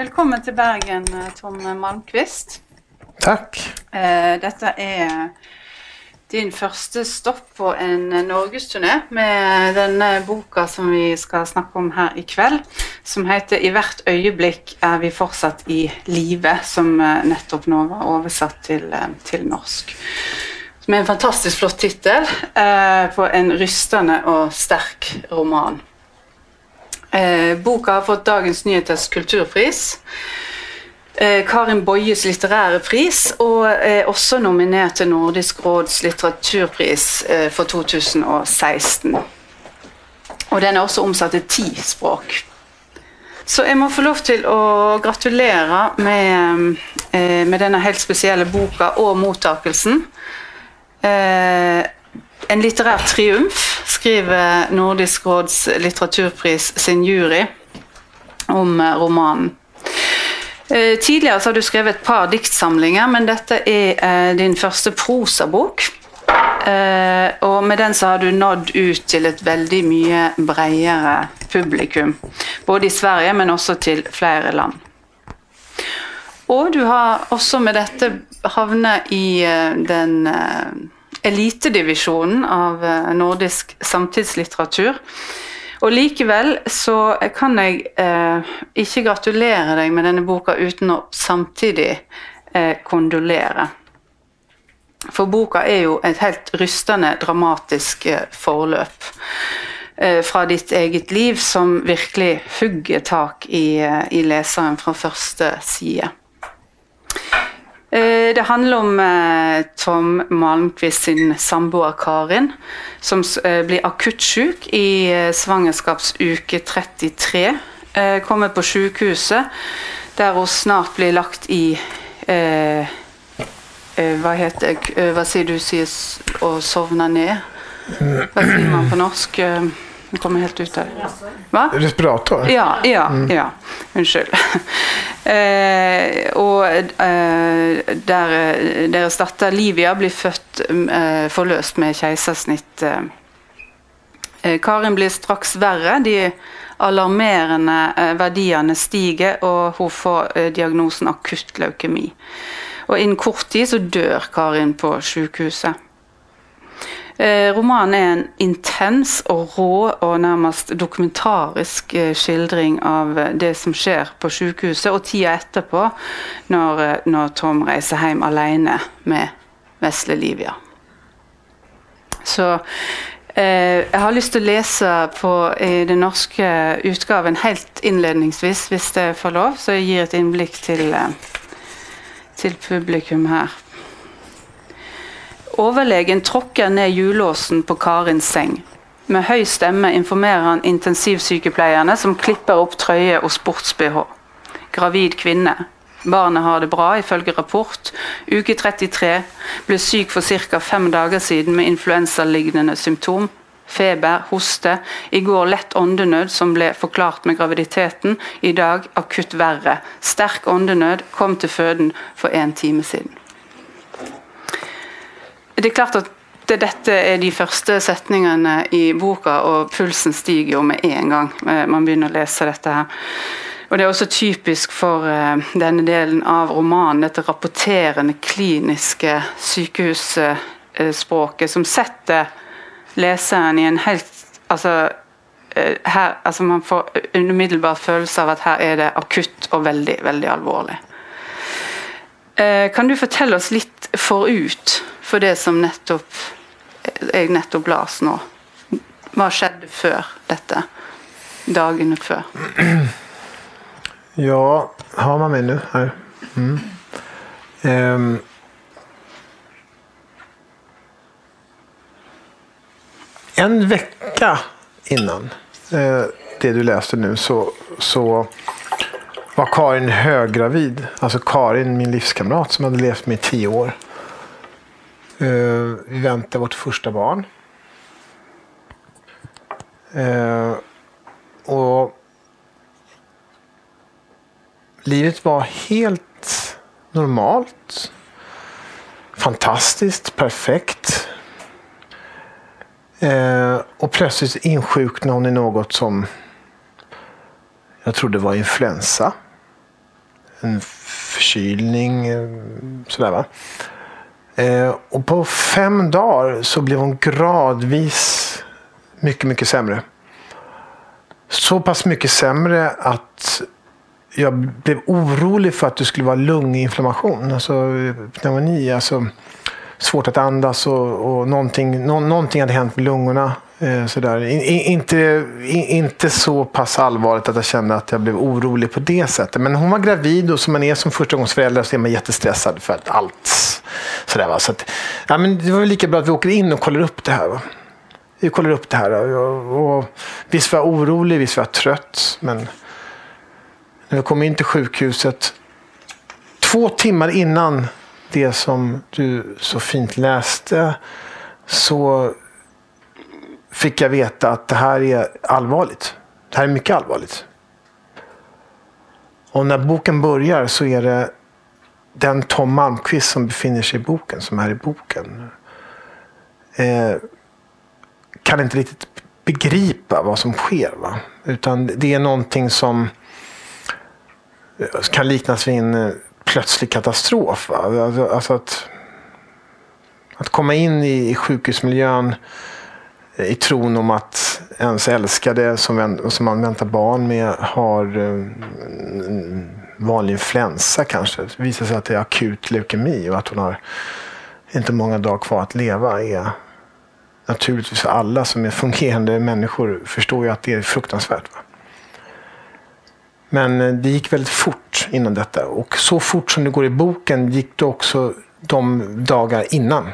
Velkommen til Bergen, eh, Tom Malmquist. Tack. Eh, Dette er din første stopp på en norgesturné med denne boka som vi skal snakke om her i kveld, som heter 'I hvert øyeblikk er vi fortsatt i live', som eh, nettopp nå var oversatt til, eh, til norsk. Som er en fantastisk flott tittel eh, på en rystende og sterk roman. Eh, boka har fått Dagens Nyheters kulturpris. Eh, Karin Boyes litterære pris, og er også nominert til Nordisk råds litteraturpris eh, for 2016. Og den er også omsatt til ti språk. Så jeg må få lov til å gratulere med, eh, med denne helt spesielle boka og mottakelsen. Eh, en litterär triumf, skriver Nordisk råds litteraturpris sin jury om eh, romanen. Eh, tidigare så har du skrivit ett par diktsamlingar men detta är eh, din första prosabok. Och med den så har du nådd ut till ett väldigt mycket bredare publikum. Både i Sverige, men också till flera land. Och du har också med detta hamnat i den elitedivisjonen av eh, nordisk samtidslitteratur. Og likevel så kan jeg eh, ikke gratulere deg med denne boka uten å samtidig eh, kondolere. For boka er jo et helt rystende, dramatisk eh, forløp eh, fra ditt eget liv som virkelig hugger tak i, eh, i leseren fra første side. Eh, det handler om eh, Tom Malmqvist sin samboer Karin, som eh, blir akutt syk i svangerskapsuke 33. Kommer på sykehuset, der hun snart blir lagt i eh, Hva heter Hva sier du sier å sovne ned? Hva sier man på norsk? Jeg kommer helt ut det. Hva? Respirator? Ja, ja, ja. Unnskyld. Eh, og eh, der, eh, deres datter Livia blir født eh, forløst med keisersnitt. Eh. Eh, Karin blir straks verre. De alarmerende eh, verdiene stiger, og hun får eh, diagnosen akutt leukemi. Og innen kort tid så dør Karin på sykehuset. Eh, romanen är en intens och rå och närmast dokumentarisk eh, skildring av eh, det som sker på sjukhuset och tida etterpå, när, eh, när Tom reiser hem alene med vesle Livia. Så eh, jeg har lyst til å lese på i den norske utgaven helt innledningsvis, hvis det får lov, så jeg gir et innblikk til, eh, til publikum her. Overlegen tråkker ned hjullåsen på Karins seng. Med høy stemme informerer han intensivsykepleierne som klipper opp trøye og sports-BH. Gravid kvinne. Barnet har det bra, ifølge rapport. Uke 33. Ble syk for ca. fem dager siden med influensalignende symptom. Feber, hoste. I går lett åndenød som ble forklart med graviditeten. I dag akutt verre. Sterk åndenød. Kom til føden for en time siden. Det er klart at det, dette er de første setningene i boka, og pulsen stiger jo med en gang eh, man begynner å lese dette her. Og Det er også typisk for eh, denne delen av romanen, dette rapporterende, kliniske sykehusspråket, eh, som setter leseren i en helt altså, her, altså Man får umiddelbar følelse av at her er det akutt og veldig, veldig alvorlig. Kan du fortelle oss litt forut for det som nettopp jeg eh, nettopp las nå? Hva skjedde før dette? Dagene før? Ja, har man mig nu här? Mm. Um. En vecka innan eh, det du läste nu så, så var Karin höggravid. Alltså Karin, min livskamrat som hade levt med i tio år. Eh, vi väntar vårt första barn. Eh, och livet var helt normalt. Fantastiskt, perfekt. Eh, och plötsligt insjuknade hon i något som jag trodde var influensa. en förkylning. Eh, sådär va. Eh, och på fem dagar så blev hon gradvis mycket, mycket sämre. Så pass mycket sämre att jag blev orolig för att det skulle vara lunginflammation. Alltså pneumoni. Alltså, svårt att andas och, och någonting, no, någonting hade hänt med lungorna. Eh, sådär. Inte, inte så pass allvarligt att jag kände att jag blev orolig på det sättet. Men hon var gravid och som man är som förstagångsförälder så är man jättestressad för att allt. Sådär, va? Så att, ja, men det var väl lika bra att vi åker in och kollar upp det här. Va? Vi kollar upp det här. Och, och, visst var jag orolig, visst var jag trött. Men när vi kom in till sjukhuset två timmar innan det som du så fint läste så fick jag veta att det här är allvarligt. Det här är mycket allvarligt. Och när boken börjar så är det den Tom Malmqvist som befinner sig i boken, som är i boken. Eh, kan inte riktigt begripa vad som sker. Va? Utan det är någonting som eh, kan liknas vid en eh, plötslig katastrof. Va? Alltså, alltså, att, att komma in i, i sjukhusmiljön i tron om att ens älskade som, som man väntar barn med har eh, vanlig influensa kanske. Det visar sig att det är akut leukemi och att hon har inte många dagar kvar att leva. är Naturligtvis för alla som är fungerande människor förstår ju att det är fruktansvärt. Va? Men eh, det gick väldigt fort innan detta. Och så fort som det går i boken gick det också de dagar innan.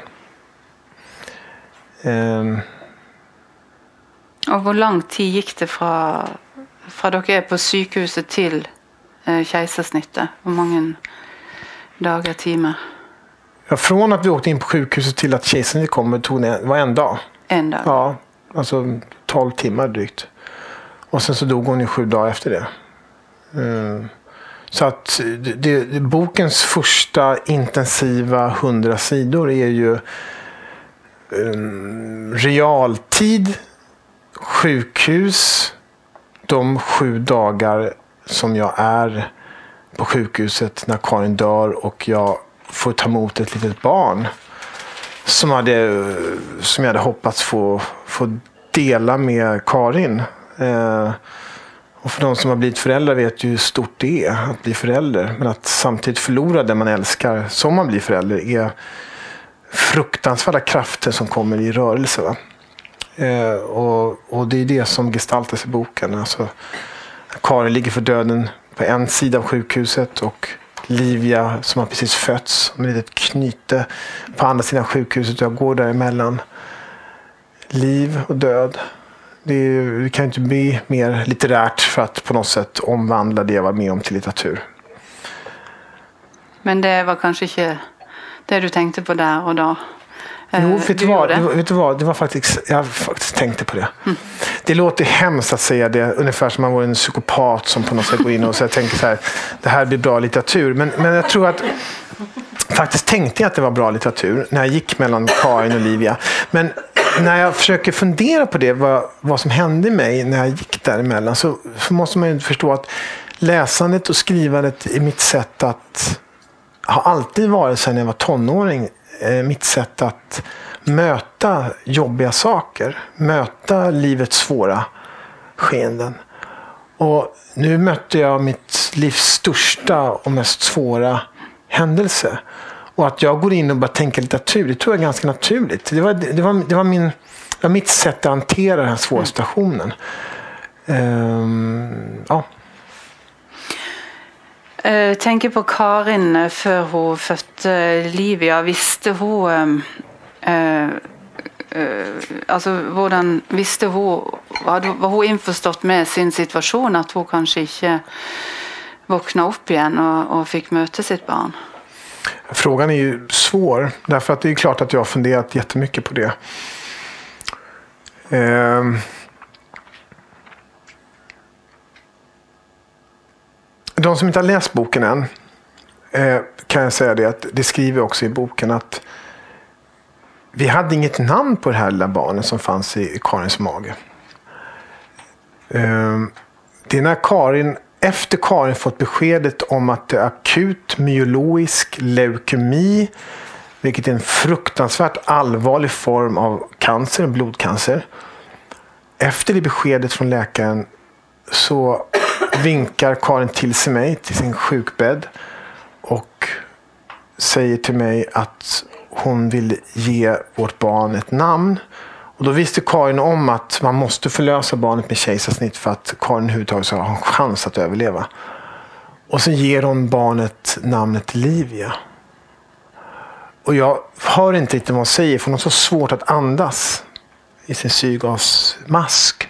Ehm, Og hvor lang tid gikk det fra, fra dere er på sykehuset til eh, keisersnittet? Hvor mange dager, timer? ja, från att vi åkte in på sjukhuset till att kejsaren kom tog det var en dag. En dag? Ja, alltså 12 timmar drygt. Och sen så dog hon ju sju dagar efter det. Ehm, Så att det, det, bokens första intensiva hundra sidor är ju um, realtid, sjukhus, de sju dagar som jag är på sjukhuset när Karin dör och jag får ta emot ett litet barn som, hade, som jag hade hoppats få, få dela med Karin. Eh, och för de som har blivit föräldrar vet ju hur stort det är att bli förälder. Men att samtidigt förlora det man älskar som man blir förälder är fruktansvärda krafter som kommer i rörelse. Va? Eh, och, och det är det som gestaltas i boken. Alltså, Karin ligger för döden på en sida av sjukhuset och Livia som har precis fötts med ett litet knyte på andra sidan sjukhuset. Jag går däremellan. Liv och död. Det, är, det kan inte bli mer litterärt för att på något sätt omvandla det jag var med om till litteratur. Men det var kanske inte det du tänkte på där och då? Eh, Jo, vet du, vad? vet du vad? Det var faktiskt, jag faktiskt tänkte på det. Det låter hemskt att säga det, ungefär som man vore en psykopat som på något sätt går in och så tänker så här, det här blir bra litteratur. Men, men jag tror att faktiskt tänkte jag att det var bra litteratur när jag gick mellan Karin och Olivia. Men när jag försöker fundera på det, vad, vad som hände mig när jag gick däremellan, så, så måste man ju förstå att läsandet och skrivandet är mitt sätt att har alltid varit sedan jag var tonåring mitt sätt att möta jobbiga saker. Möta livets svåra skeenden. Och nu mötte jag mitt livs största och mest svåra händelse. Och att jag går in och bara tänker litteratur, det tror jag är ganska naturligt. Det var, det var, det var, min, det var mitt sätt att hantera den här svåra situationen. Ehm, ja. Eh, tenker på Karin eh, før hun fødte eh, Livia. Visste hun ehm, eh, eh Altså, hvordan Visste hun hadde, Var hun innforstått med sin situasjon? At hun kanskje ikke våkna opp igjen og, og fikk møte sitt barn? Frågan är ju svår. Därför att det är klart att jag har funderat jättemycket på det. Ehm. De som inte har läst boken än eh, kan jag säga det att det skriver också i boken att vi hade inget namn på det här lilla barnet som fanns i Karins mage. Ehm, det är när Karin efter Karin fått beskedet om att det är akut myologisk leukemi, vilket är en fruktansvärt allvarlig form av cancer, blodcancer. Efter det beskedet från läkaren så vinkar Karin till sig mig till sin sjukbädd och säger till mig att hon vill ge vårt barn ett namn. Och då visste Karin om att man måste förlösa barnet med kejsarsnitt för att Karin överhuvudtaget ska ha en chans att överleva. Och sen ger hon barnet namnet Livia. Och jag hör inte riktigt vad hon säger för hon har så svårt att andas i sin syrgasmask.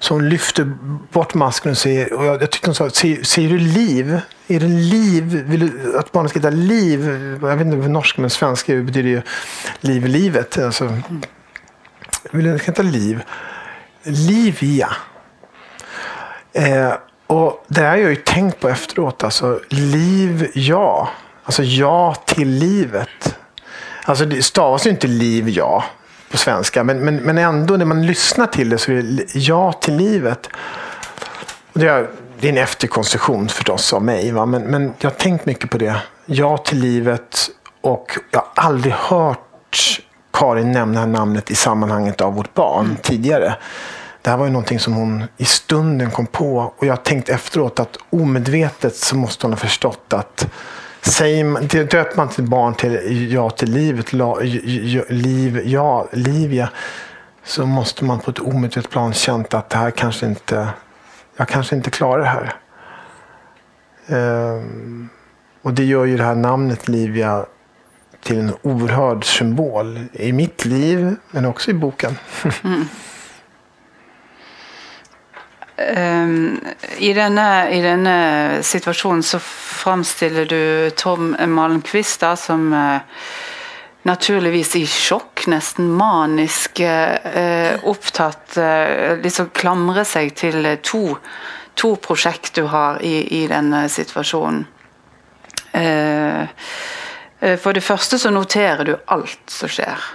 Så hon lyfter bort masken och säger, och jag, jag tyckte hon sa, säger, du liv? Är det liv? Vill du att barnet ska heta liv? Jag vet inte vad norska men svenska betyder ju liv i livet. Alltså, vill du heta liv? Livia. Eh, och det har jag ju tänkt på efteråt. Alltså, liv, ja. Alltså ja till livet. Alltså det stavas ju inte liv, ja på svenska. Men, men, men ändå när man lyssnar till det så är det ja till livet. Och det, är, det är en efterkonstruktion förstås av mig. Va? Men, men jag har tänkt mycket på det. Ja till livet och jag har aldrig hört Karin nämna namnet i sammanhanget av vårt barn mm. tidigare. Det här var ju någonting som hon i stunden kom på och jag har tänkt efteråt att omedvetet så måste hon ha förstått att Säger man, döper man sitt barn till ja till livet, la, liv, ja, Livia, så måste man på ett omedvetet plan känt att det här kanske inte, jag kanske inte klarar det här. Ehm, och det gör ju det här namnet Livia till en oerhörd symbol i mitt liv, men också i boken. mm. Um, i, denne, I denne situasjonen så framstiller du Tom Malmquist da, som eh, uh, naturligvis i sjokk, nesten manisk eh, uh, opptatt uh, eh, Liksom klamrer seg til to, to prosjekt du har i, i denne situasjonen. for det første så noterer du alt som skjer.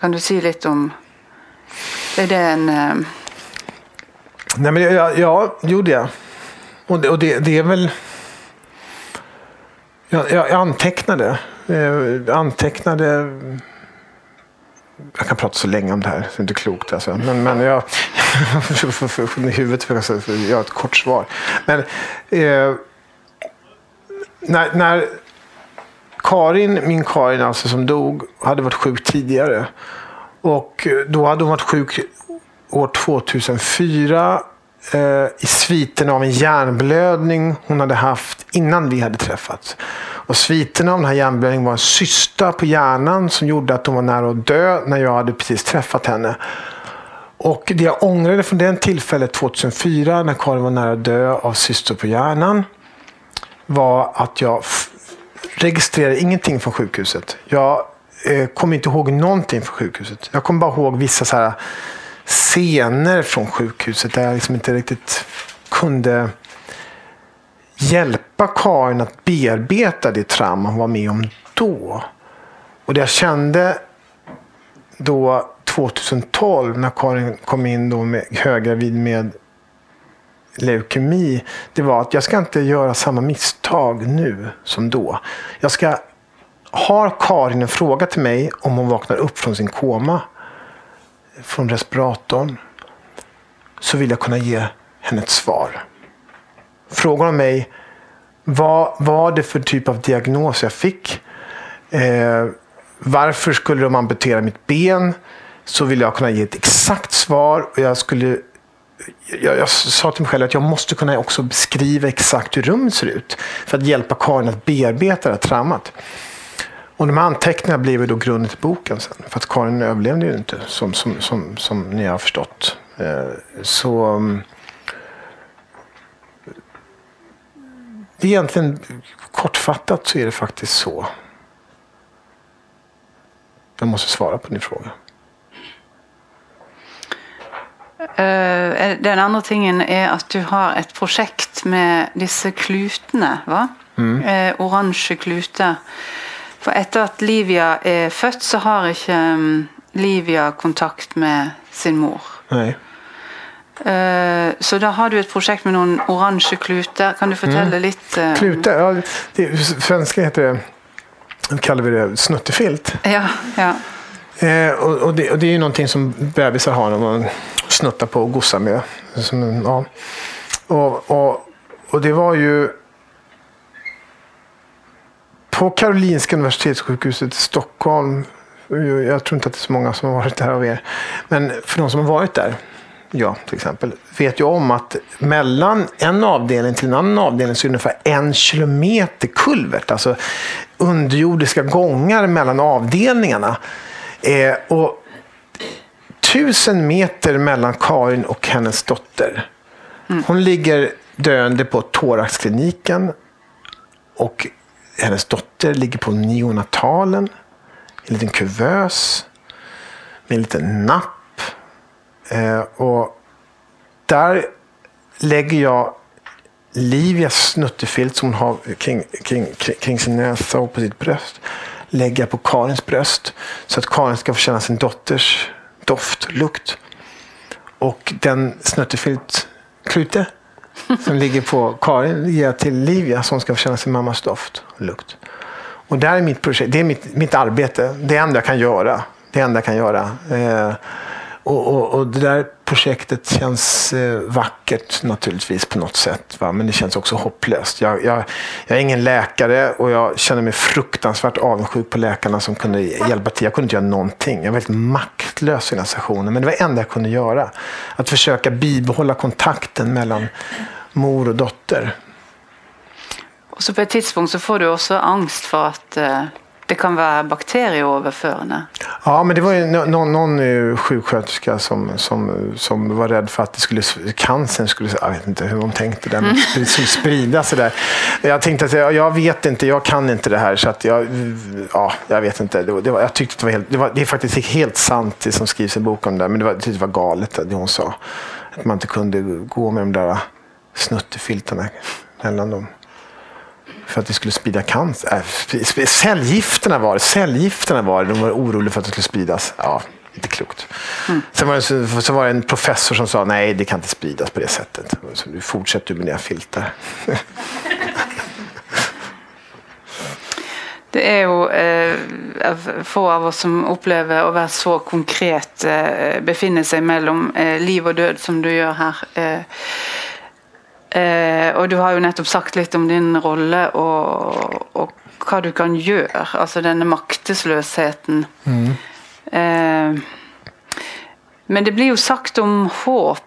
Kan du si litt om Er det en Nej, men ja, ja, gjorde jag. Och det, och det, det är väl... Jag, jag antecknade. Jag antecknade... Jag kan prata så länge om det här, det är inte klokt. Alltså. Men, men jag... I huvudet för jag göra ett kort svar. Men eh, när, när Karin, min Karin alltså, som dog, hade varit sjuk tidigare. Och då hade hon varit sjuk år 2004 eh, i sviten av en hjärnblödning hon hade haft innan vi hade träffats. Och sviten av den här hjärnblödningen var en cysta på hjärnan som gjorde att hon var nära att dö när jag hade precis träffat henne. Och det jag ångrade från den tillfället 2004 när Karin var nära att dö av cystor på hjärnan var att jag registrerade ingenting från sjukhuset. Jag eh, kom inte ihåg någonting från sjukhuset. Jag kom bara ihåg vissa så här scener från sjukhuset där jag liksom inte riktigt kunde hjälpa Karin att bearbeta det trauma hon var med om då. Och det jag kände då 2012 när Karin kom in då med höggravid med leukemi. Det var att jag ska inte göra samma misstag nu som då. Jag ska har Karin en fråga till mig om hon vaknar upp från sin koma från respiratorn så vill jag kunna ge henne ett svar. Frågar hon mig vad var det för typ av diagnos jag fick? Eh, varför skulle de amputera mitt ben? Så vill jag kunna ge ett exakt svar. Och jag, skulle, jag, jag sa till mig själv att jag måste kunna också beskriva exakt hur rummet ser ut. För att hjälpa Karin att bearbeta det här traumat. Och de här anteckningarna blev då grunden till boken sen. För att Karin överlevde ju inte som, som, som, som ni har förstått. Eh, så mm, det är egentligen kortfattat så är det faktiskt så. Jag måste svara på din fråga. Uh, den andra tingen är att du har ett projekt med dessa klutene. va? Mm. Oransje kluter. For etter at Livia er født, så har ikke um, Livia kontakt med sin mor. Nei. Eh, Så da har du et prosjekt med noen oransje kluter. Kan du fortelle litt eh, Klute, ja, det, svenska heter det, kallar vi det snuttefilt. Ja, ja. Eh, och, och, det, och det är ju någonting som bebisar har när man snuttar på och gossar med. Som, ja. och, och det var ju på Karolinska universitetssjukhuset i Stockholm. Jag tror inte att det är så många som har varit där av er. Men för de som har varit där, jag till exempel, vet ju om att mellan en avdelning till en annan avdelning så är det ungefär en kilometer kulvert. Alltså underjordiska gångar mellan avdelningarna. Eh, och tusen meter mellan Karin och hennes dotter. Hon ligger döende på thoraxkliniken och hennes dotter ligger på neonatalen i en liten kuvös med en liten napp. Eh, och där lägger jag Livias snuttefilt som hon har kring, kring, kring, kring sin näsa och på sitt bröst lägger jag på Karins bröst så att Karin ska få känna sin dotters doft, lukt. Och den snuttefilt klute som ligger på Karin ger till Livia som ska få känna sin mammas doft och lukt. Och där är mitt projekt, det är mitt, mitt arbete. Det enda jag kan göra. Det enda jag kan göra. Eh, och, och, och det där projektet känns eh, vackert naturligtvis på något sätt. Va? Men det känns också hopplöst. Jag, jag, jag är ingen läkare och jag känner mig fruktansvärt avundsjuk på läkarna som kunde hjälpa till. Jag kunde inte göra någonting. Jag var väldigt maktlös i den här sessionen. Men det var det enda jag kunde göra. Att försöka bibehålla kontakten mellan mor och dotter. Och så på ett tidspunkt så får du också angst för att... eh, det kan være bakterieoverførende. Ja, men det var ju nå- någon, någon eh, sjuksköterska som, som, som var rädd för att det skulle, cancern skulle, jag vet inte hur hon tänkte, den skulle spridas. Där. Jag tänkte att jag, jag vet inte, jag kan inte det här. Så att jag, ja, jag vet inte. Det var, det var, jag tyckte det var, helt, det var det är faktiskt helt sant det som skrivs i boken där, men det var, det var galet det hon sa. Att man inte kunde gå med de där snuttefiltarna mellan dem. För att det skulle sprida cancer. Äh, sp- sp- cellgifterna var det. Cellgifterna var det. De var oroliga för att det skulle spridas. Ja, inte klokt. Sen var det, så, så var det en professor som sa nej, det kan inte spridas på det sättet. Så du fortsätter med dina filtar. Det er jo eh, få av oss som opplever å være så konkret, eh, befinne seg mellom eh, liv og død som du gjør her. Eh, eh, og du har jo nettopp sagt litt om din rolle og, og hva du kan gjøre. Altså denne maktesløsheten. Eh, men det blir jo sagt om håp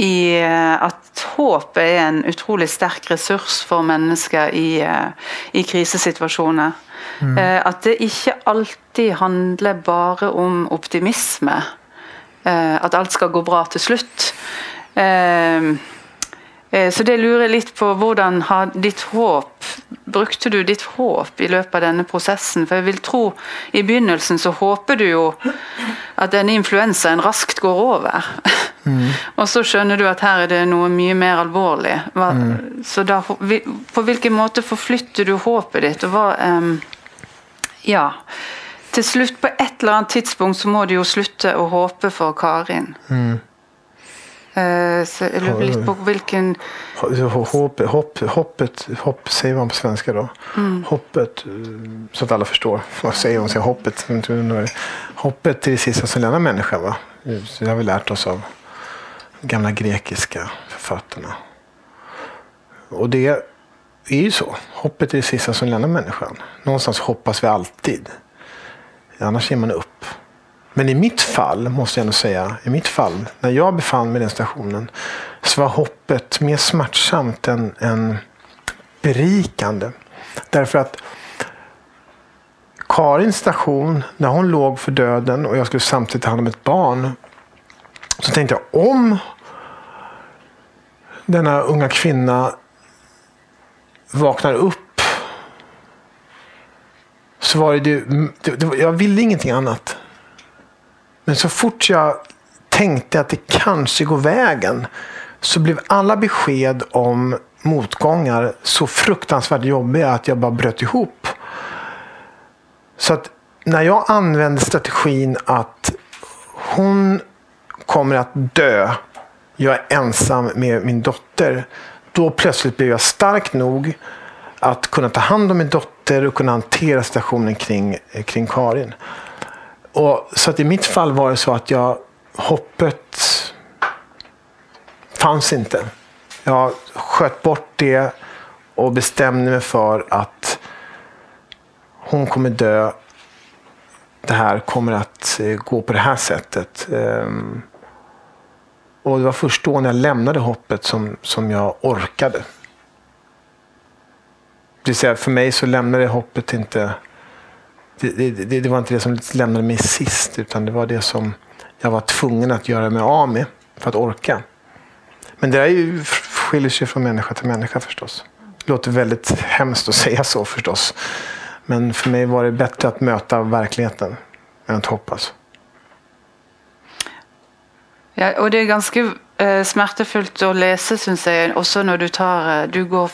i at håp er en utrolig sterk ressurs for mennesker i, eh, i krisesituasjoner. Eh, At det ikke alltid handler bare om optimisme. Eh, At alt skal gå bra til slutt. Eh, eh, Så det lurer litt på. Hvordan har ditt håp Brukte du ditt håp i løpet av denne prosessen? For jeg vil tro i begynnelsen så håper du jo at denne influensaen raskt går over. Og så skjønner du at her er det noe mye mer alvorlig. Hva, Så da, på hvilken måte forflytter du håpet ditt? Og hva em, Ja. Til slutt, på et eller annet tidspunkt, så må du jo slutte å håpe for Karin. Eh, så jeg lurer litt på hvilken Hopp, hopp, hoppet, hopp säger man på svenska då. Hoppet, eh, så att alla förstår. Vad säger man? Säger hoppet. Hoppet är det sista som lämnar människan. Va? Så det har vi lärt oss av gamla grekiska författarna. Och det är ju så. Hoppet är det sista som lämnar människan. Någonstans hoppas vi alltid. Annars ger man upp. Men i mitt fall, måste jag ändå säga, i mitt fall, när jag befann mig i den stationen, så var hoppet mer smärtsamt än, än berikande. Därför att Karins station, när hon låg för döden och jag skulle samtidigt ta hand om ett barn, så tänkte jag om denna unga kvinna vaknar upp så var det, det, det, det jag ville ingenting annat. Men så fort jag tänkte att det kanske går vägen så blev alla besked om motgångar så fruktansvärt jobbiga att jag bara bröt ihop. Så att när jag använde strategin att hon kommer att dö jag är ensam med min dotter. Då plötsligt blev jag stark nog att kunna ta hand om min dotter och kunna hantera situationen kring, kring Karin. Och, så att i mitt fall var det så att jag, hoppet fanns inte. Jag sköt bort det och bestämde mig för att hon kommer dö. Det här kommer att eh, gå på det här sättet. Ehm, och det var först då när jag lämnade hoppet som, som jag orkade. Det vill säga för mig så lämnade hoppet inte det, det, det, var inte det som lämnade mig sist utan det var det som jag var tvungen att göra mig av med för att orka. Men det där ju, skiljer sig från människa till människa förstås. Det låter väldigt hemskt att säga så förstås. Men för mig var det bättre att möta verkligheten än att hoppas. Ja, och det är ganska eh, smärtefullt att läsa, syns jag, också när du tar eh, Du går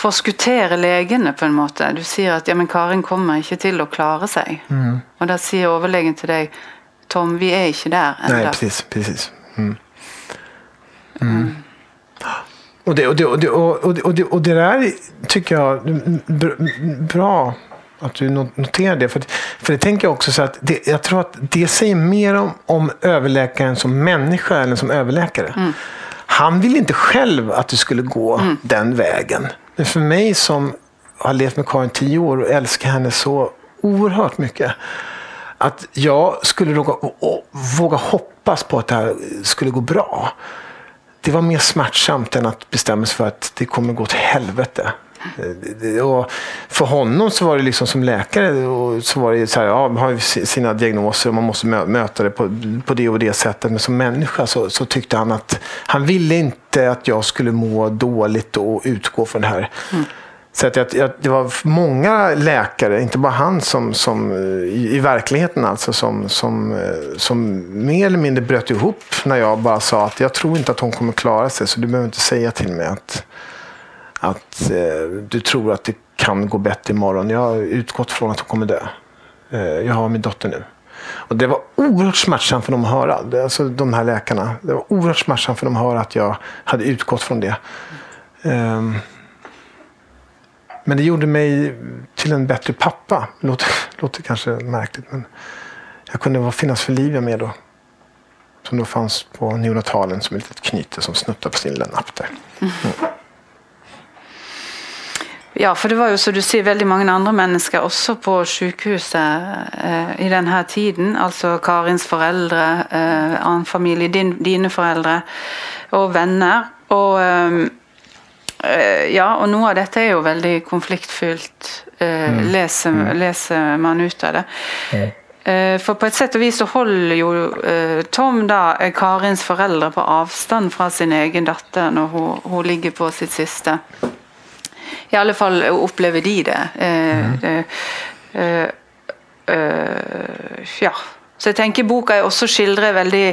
forskutterer legene på en måte. Du sier at ja, men Karin kommer ikke til å klare seg. Mm. Og da sier overlegen till dig, Tom, vi är inte där än Nej, precis. precis. Mm. Mm. Och, det, och, det, och, det, och, det, och, det, och det där tycker jag är bra att du noterar det. För, för det tänker jag också så att det, jag tror att det säger mer om, om överläkaren som människa än som överläkare. Mm. Han vill inte själv att du skulle gå mm. den vägen. Men för mig som har levt med Karin tio år och älskar henne så oerhört mycket. Att jag skulle våga, våga hoppas på att det här skulle gå bra det var mer smärtsamt än att bestämma sig för att det kommer gå åt helvete. Och för honom så var det liksom som läkare och så var det så här, ja, man har sina diagnoser och man måste möta det på, på det och det sättet. Men som människa så, så tyckte han att han ville inte att jag skulle må dåligt och utgå från det här. Mm. Så att jag, jag, det var många läkare, inte bara han, som, som i, i, verkligheten alltså, som, som, eh, som mer eller mindre bröt ihop när jag bara sa att jag tror inte att hon kommer klara sig, så du behöver inte säga till mig att, att eh, du tror att det kan gå bättre imorgon. Jag har utgått från att hon kommer dö. Eh, jag har min dotter nu. Och det var oerhört smärtsamt för dem att höra, alltså de här läkarna. Det var oerhört smärtsamt för dem att höra att jag hade utgått från det. Um, men det gjorde mig till en bättre pappa. Låter, låter kanske märkligt men jag kunde finnas för Livia med då. Som då fanns på neonatalen som ett litet knyte som snuttade på sin lilla napp där. Mm. Ja, för det var ju så du ser väldigt många andra människor också på sjukhuset eh, i den här tiden. Alltså Karins föräldrar, eh, annan familj, din, dina föräldrar och vänner. Och, eh, Eh, ja, och noe av dette er jo veldig konfliktfylt, eh, mm. leser, mm. leser, man ut av det. Mm. For på et sett og vis så holder jo Tom da Karins foreldre på avstand fra sin egen datter når hun, hun ligger på sitt siste. I alle fall opplever de det. Mm. Uh, ja. Så jeg tenker boka også skildrer veldig,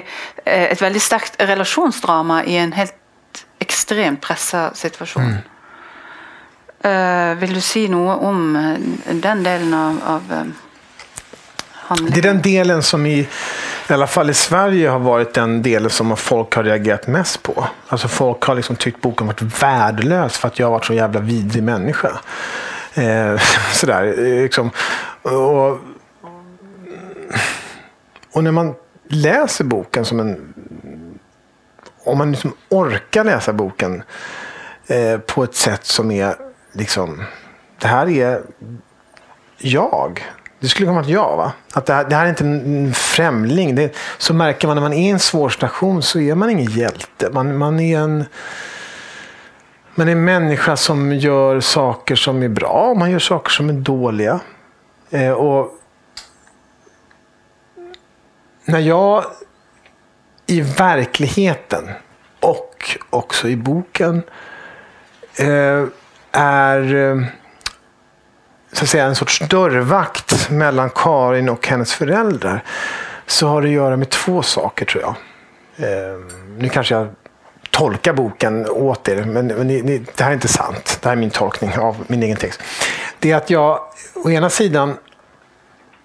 et veldig sterkt relasjonsdrama i en helt extremt pressad situation. Mm. Uh, vill du säga något om eh, den delen av, av handlingen? Det är den delen som i, i alla fall i Sverige har varit den delen som folk har reagerat mest på. Alltså folk har liksom tyckt boken varit värdelös för att jag har varit så jävla vidrig människa. Eh, sådär, liksom. och, och när man läser boken som en om man liksom orkar läsa boken eh, på ett sätt som är liksom, det här är jag. Det skulle kunna vara jag. Va? Att det här, det här är inte en främling. Det, så märker man när man är i en svår station så är man ingen hjälte. Man, man är en man är en människa som gör saker som är bra och man gör saker som är dåliga. Eh, och när jag i verkligheten och också i boken eh, är eh, så att säga, en sorts dörrvakt mellan Karin och hennes föräldrar så har det att göra med två saker tror jag. Eh, nu kanske jag tolkar boken åt er, men, men ni, ni, det här är inte sant. Det här är min tolkning av min egen text. Det är att jag å ena sidan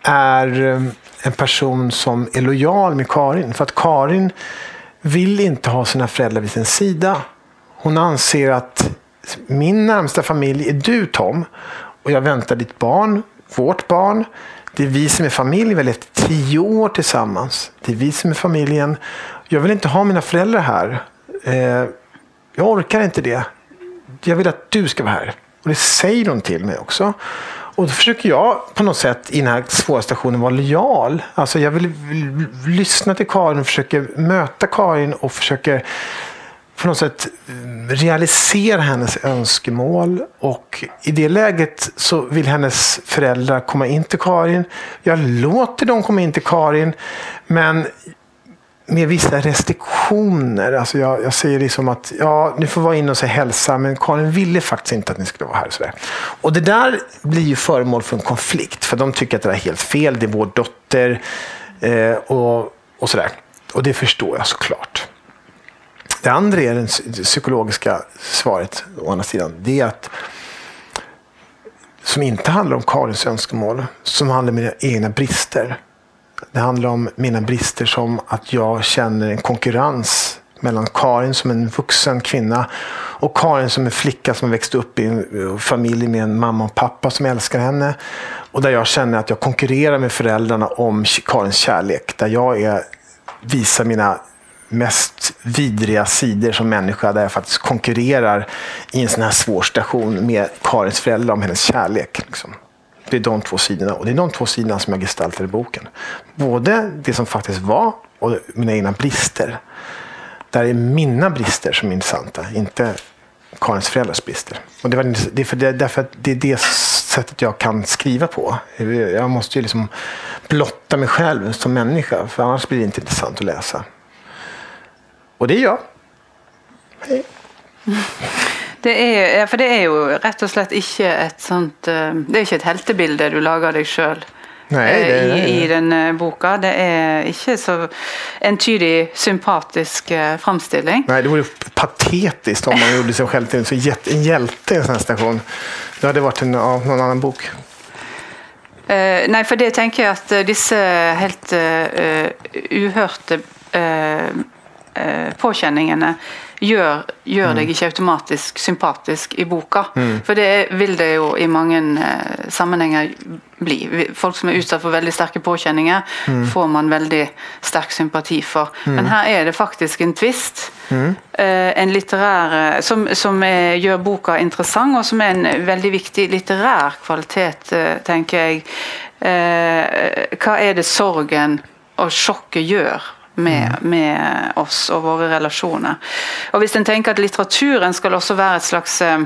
är eh, en person som är lojal med Karin. För att Karin vill inte ha sina föräldrar vid sin sida. Hon anser att min närmsta familj är du Tom och jag väntar ditt barn, vårt barn. Det är vi som är familj. Vi har levt tio år tillsammans. Det är vi som är familjen. Jag vill inte ha mina föräldrar här. Eh, jag orkar inte det. Jag vill att du ska vara här. Och det säger hon till mig också. Och då försöker jag på något sätt i den här svåra situationen vara lojal. Alltså jag vill, vill lyssna till Karin, och försöker möta Karin och försöker på något sätt eh, realisera hennes önskemål. Och i det läget så vill hennes föräldrar komma in till Karin. Jag låter dem komma in till Karin. Men med vissa restriktioner. Alltså jag, jag säger liksom att ja, ni får vara inne och säga hälsa, men Karin ville faktiskt inte att ni skulle vara här. Och, sådär. och det där blir ju föremål för en konflikt, för de tycker att det är helt fel. Det är vår dotter eh, och, och sådär. Och det förstår jag såklart. Det andra är det psykologiska svaret, å andra sidan. Det är att som inte handlar om Karins önskemål, som handlar om mina egna brister. Det handlar om mina brister som att jag känner en konkurrens mellan Karin som en vuxen kvinna och Karin som en flicka som växt upp i en eh, familj med en mamma och pappa som älskar henne. Och där jag känner att jag konkurrerar med föräldrarna om Karins kärlek. Där jag är, visar mina mest vidriga sidor som människa där jag faktiskt konkurrerar i en sån här svår station med Karins föräldrar om hennes kärlek. Liksom. Det är de två sidorna och det är de två sidorna som jag gestaltar i boken. Både det som faktiskt var och mina egna brister. Där är mina brister som är intressanta, inte Karins föräldrars brister. Och det, var, det, är för det, därför att det är det sättet jag kan skriva på. Jag måste ju liksom blotta mig själv som människa, för annars blir det inte intressant att läsa. Och det är jag. Hej. Det er, for det er jo rett og slett ikke et sånt eh, Det er ikke et heltebilde du lager deg sjøl. I, I denne boka. Det er ikke så entydig sympatisk uh, framstilling. Nej, det vore patetiskt om man gjorde sig själv till en, en hjälte i en sån här station. Det hade varit en, av någon annan bok. Uh, nei, for det tenker jeg at disse helt uh, uhørte påkjenningene gjør, gjør mm. deg ikke automatisk sympatisk i boka. Mm. For det vil det jo i mange eh, sammenhenger bli. Folk som er utsatt for veldig sterke påkjenninger, mm. får man veldig sterk sympati for. Mm. Men her er det faktisk en tvist. Mm. Eh, en litterær eh, som, som er, gjør boka interessant, og som er en veldig viktig litterær kvalitet, eh, tenker jeg. Eh, hva er det sorgen og sjokket gjør med, med, oss og våre relasjoner. Og Hvis en tenker at litteraturen skal også være et slags eh,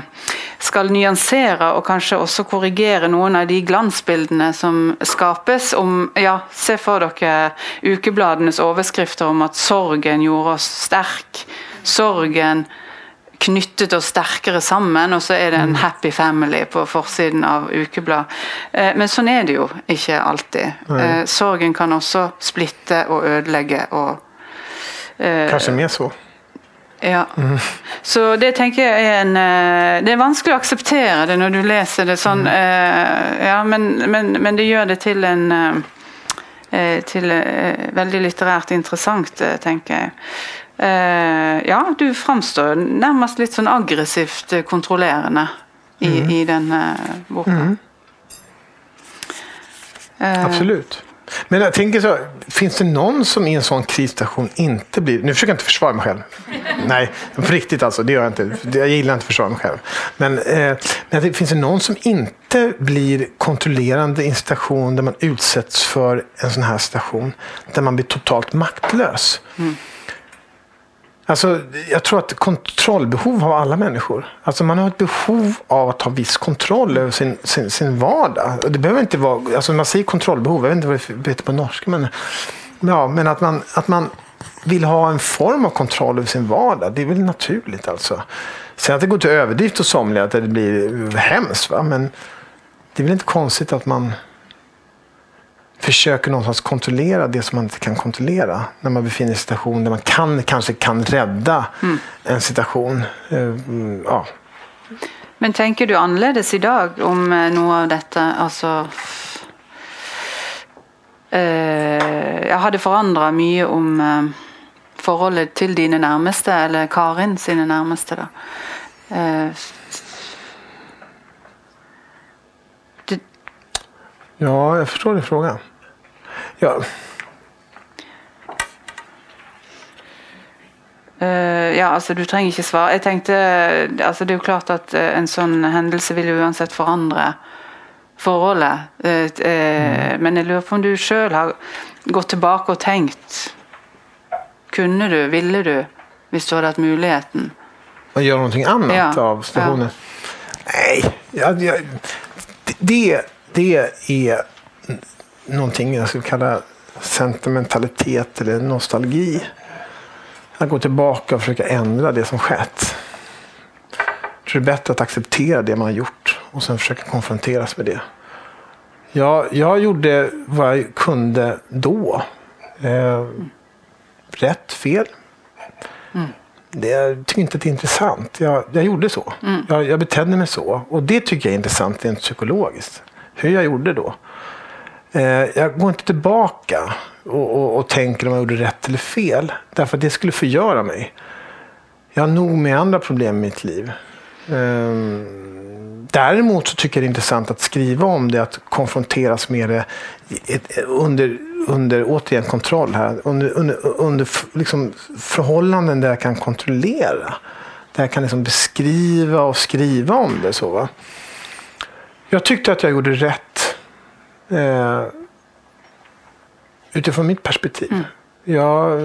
skal nyansere og kanskje også korrigere noen av de glansbildene som skapes om ja, Se for dere ukebladenes overskrifter om at sorgen gjorde oss sterk. Sorgen knyttet oss sterkere sammen, og så er det en mm. happy family på forsiden av ukeblad. Eh, men sånn er det jo ikke alltid. Eh, sorgen kan også splitte og ødelegge og eh, Kanskje mer så. Ja. Mm. Så det tenker jeg er en Det er vanskelig å akseptere det når du leser det sånn, mm. ja, men, men, men, det gjør det til en til veldig litterært interessant, tenker jeg. Uh, ja, du framstår nærmest litt sånn aggressivt kontrollerende i, mm. i denne boka. Mm. Uh, Absolut. Men jag tänker så, finns det någon som i en sån krisstation inte blir... Nu försöker jag inte försvara mig själv. Nej, på riktigt alltså. Det gör jag inte. Jag gillar inte att försvara mig själv. Men, eh, men finns det någon som inte blir kontrollerande i en situation där man utsätts för en sån här situation där man blir totalt maktlös? Mm. Alltså, jag tror att kontrollbehov har alla människor. Alltså man har ett behov av att ha viss kontroll över sin, sin, sin vardag. Det behöver inte vara, alltså man säger kontrollbehov, jag vet inte vad det heter på norska. Men, ja, men att, man, att man vill ha en form av kontroll över sin vardag, det är väl naturligt. alltså. Sen att det går till överdrift hos somliga, att det blir hemskt. Va? Men det är väl inte konstigt att man försöker någonstans kontrollera det som man inte kan kontrollera när man befinner sig i en situation där man kan, kanske kan rädda mm. en situation. Eh, ja. Men tänker du annorlunda idag om eh, något av detta? Alltså, eh, jag hade förändrat mycket om eh, forholdet til dine nærmeste, eller Karin sine nærmeste, da. Eh, Ja, jag förstår din fråga. Ja, eh, ja, altså Du trenger ikke svare. Jeg tenkte, altså Det er jo klart at eh, en sånn hendelse vil jo uansett forandre forholdet. Eh, eh, Men jeg lurer på om du sjøl har gått tilbake og tenkt Kunne du, ville du, hvis du hadde hatt muligheten? man gör någonting annat Ja, av stationen. Nej, jag, jag, det, det är någonting jag skulle kalla sentimentalitet eller nostalgi. Att gå tillbaka och försöka ändra det som skett. Jag tror det är bättre att acceptera det man har gjort och sen försöka konfronteras med det. Jag, jag gjorde vad jag kunde då. Eh, rätt, fel. Det, jag tycker inte att det är intressant. Jag, jag gjorde så. Jag, jag betedde mig så. Och det tycker jag är intressant rent psykologiskt. Hur jag gjorde då. Eh, jag går inte tillbaka och, och, och tänker om jag gjorde rätt eller fel. Därför att det skulle förgöra mig. Jag har nog med andra problem i mitt liv. Ehm, däremot så tycker jag det är intressant att skriva om det, att konfronteras med det under, under återigen kontroll här. Under, under, under liksom förhållanden där jag kan kontrollera. Där jag kan liksom beskriva och skriva om det. så va. Jag tyckte att jag gjorde rätt. Eh, utifrån mitt perspektiv. Jag,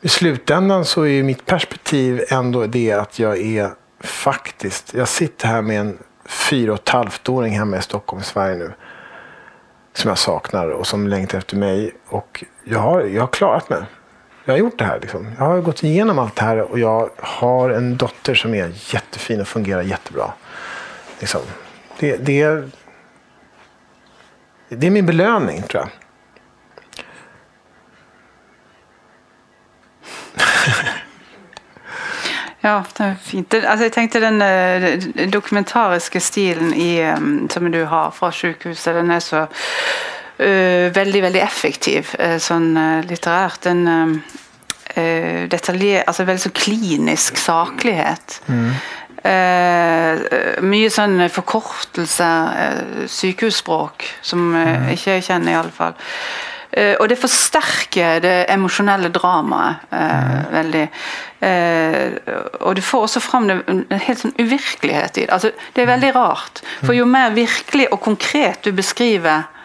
i slutändan så är mitt perspektiv ändå det att jag är faktiskt, jag sitter här med en fyra och ett halvt åring hemma i Stockholm, Sverige nu. Som jag saknar och som längtar efter mig. Och jag har, jag har klarat mig. Jag har gjort det här. Liksom. Jag har gått igenom allt det här och jag har en dotter som är jättefin och fungerar jättebra. Liksom. Det, det, är- det är min belöning tror jag. Ja, det är fint. Det- Altså, jeg tenkte den eh, dokumentariska dokumentariske stilen i, ehm, som du har fra sykehuset, den er så veldig, veldig effektiv eh, sånn eh, litterært. Uh, detaljer... Altså veldig sånn klinisk saklighet. Eh, mye sånn forkortelse, eh, sykehusspråk, som eh, ikke jeg kjenner i alle fall. Eh, og det forsterker det emosjonelle dramaet eh, veldig. Eh, og du får også fram det, en helt sånn uvirkelighet i det. Altså, det er veldig rart. For jo mer virkelig og konkret du beskriver eh,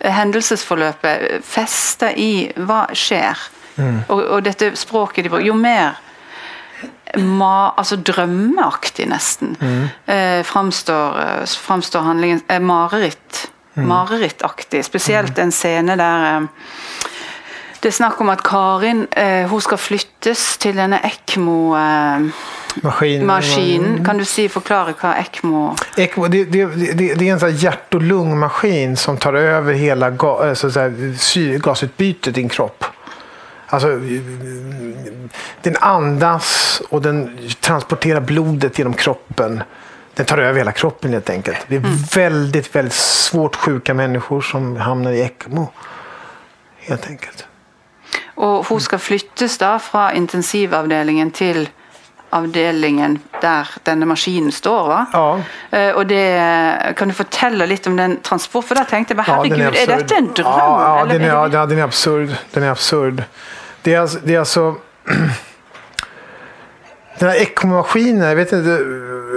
hendelsesforløpet, eh, fester i hva skjer, og, og dette språket de bruker, jo mer ma, altså drømmeaktig nesten eh, framstår, eh, framstår handlingen eh, mareritt. Marerittaktig. Spesielt en scene der eh, det er snakk om at Karin eh, hun skal flyttes til denne ECMO-maskinen. Maskin, Kan du si, forklare hva ECMO ECMO, det, det, det, det är en sån hjärt och lungmaskin som tar över hela ga, eh, så säga, syrgasutbytet i din kropp. Alltså, den andas och den transporterar blodet genom kroppen. Den tar över hela kroppen helt enkelt. Det är väldigt, väldigt svårt sjuka människor som hamnar i ECMO. Helt enkelt. Og hun skal flyttes da fra intensivavdelingen til avdelingen der denne maskinen står. va? Ja. Eh, og det, Kan du fortelle litt om den transport? For da tenkte jeg bare, Ja, herregud, er, absurd. dette en drøm? Ja, ja, den är, ja, det- den är absurd. Den är absurd. Det är alltså... Det är alltså den här ECMO-maskinen, jag vet inte,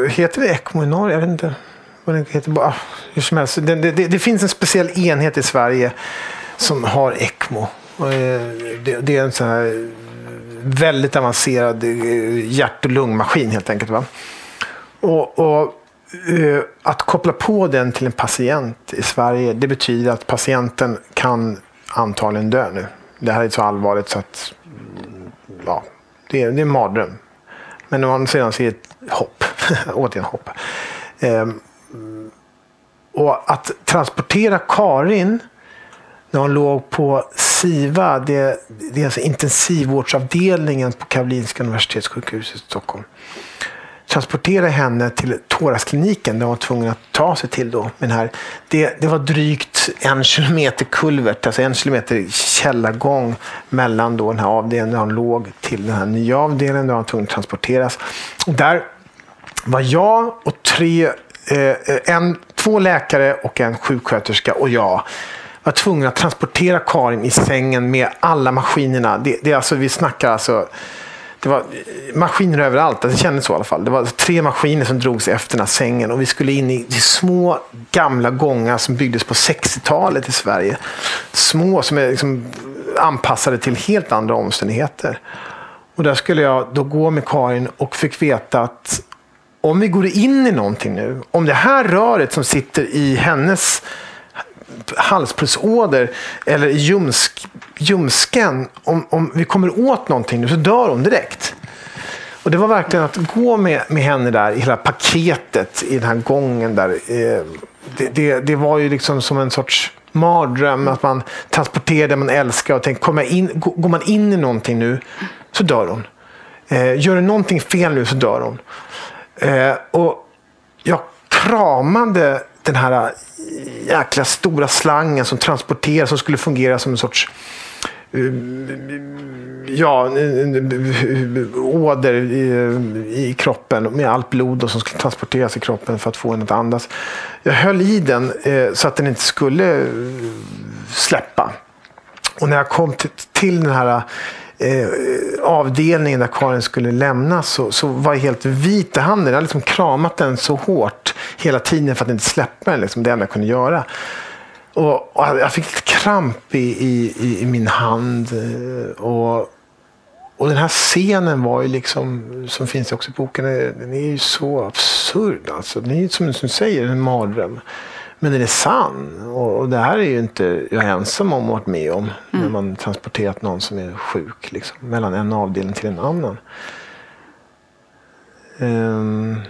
heter det ECMO i Norge? Jag vet inte vad den heter. Bara, hur som helst. Det, det, det finns en speciell enhet i Sverige som har ECMO. Och, eh, Det, det är en sån här väldigt avancerad eh, hjärt och lungmaskin helt enkelt. Va? Och, och eh, att koppla på den till en patient i Sverige, det betyder att patienten kan antagligen dö nu. Det här är så allvarligt så att ja, det är, det är en mardröm. Men å andra sidan så är det ett hopp. Återigen hopp. Ehm, och att transportera Karin när hon låg på SIVA, det, det är alltså intensivvårdsavdelningen på Karolinska Universitetssjukhuset i Stockholm. Transportera henne till thoraxkliniken där hon var tvungen att ta sig till då. Men här, det, det var drygt en kilometer kulvert, alltså en kilometer källargång mellan då den här avdelningen där hon låg till den här nya avdelningen där hon var tvungen att transporteras. Där var jag och tre, eh, eh, en, två läkare och en sjuksköterska och jag var tvungen att transportera Karin i sängen med alla maskinerna. Det, det är alltså, vi snackar alltså det var eh, maskiner överallt. Alltså, det kändes så i alla fall. Det var tre maskiner som drogs efter den här sängen och vi skulle in i små gamla gångar som byggdes på 60-talet i Sverige. Små som är liksom anpassade till helt andra omständigheter. Och där skulle jag då gå med Karin och fick veta att om vi går in i någonting nu, om det här röret som sitter i hennes halspulsåder eller ljumsk, ljumsken, om, om vi kommer åt någonting nu så dör hon direkt. Och det var verkligen att gå med, med henne där i hela paketet i den här gången där. Eh, det, det, det, var ju liksom som en sorts mardröm att man transporterar det man älskar och tänker, kommer in, går man in i någonting nu så dör hon. Eh, gör du någonting fel nu så dör hon. Eh, och jag kramade den här jäkla stora slangen som transporteras, som skulle fungera som en sorts eh, ja, eh, åder i, eh, i kroppen med allt blod som skulle transporteras i kroppen för att få en att andas. Jag höll i den eh, så att den inte skulle släppa. Och när jag kom till, till den här eh, avdelningen där Karin skulle lämna så, så var jag helt vit i handen. Jag hade liksom kramat den så hårt hela tiden för att inte släppa den. Liksom, det enda jag kunde göra. Och, och jag fick lite kramp i, i, i min hand. Eh, och, och den här scenen var ju liksom, som finns också i boken, den är ju så absurd. Alltså. Den är ju som du säger, en mardröm. Men den är sann. Och, och det här är ju inte jag ensam om att varit med om. Mm. När man transporterat någon som är sjuk liksom, mellan en avdelning till en annan. Um,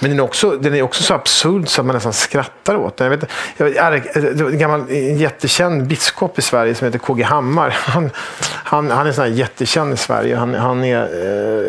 men den är, också, den är också så absurd så att man nästan skrattar åt den. Jag vet, jag vet, en gammal en jättekänd biskop i Sverige som heter KG Hammar. Han, han, han är sån jättekänd i Sverige. Han, han är,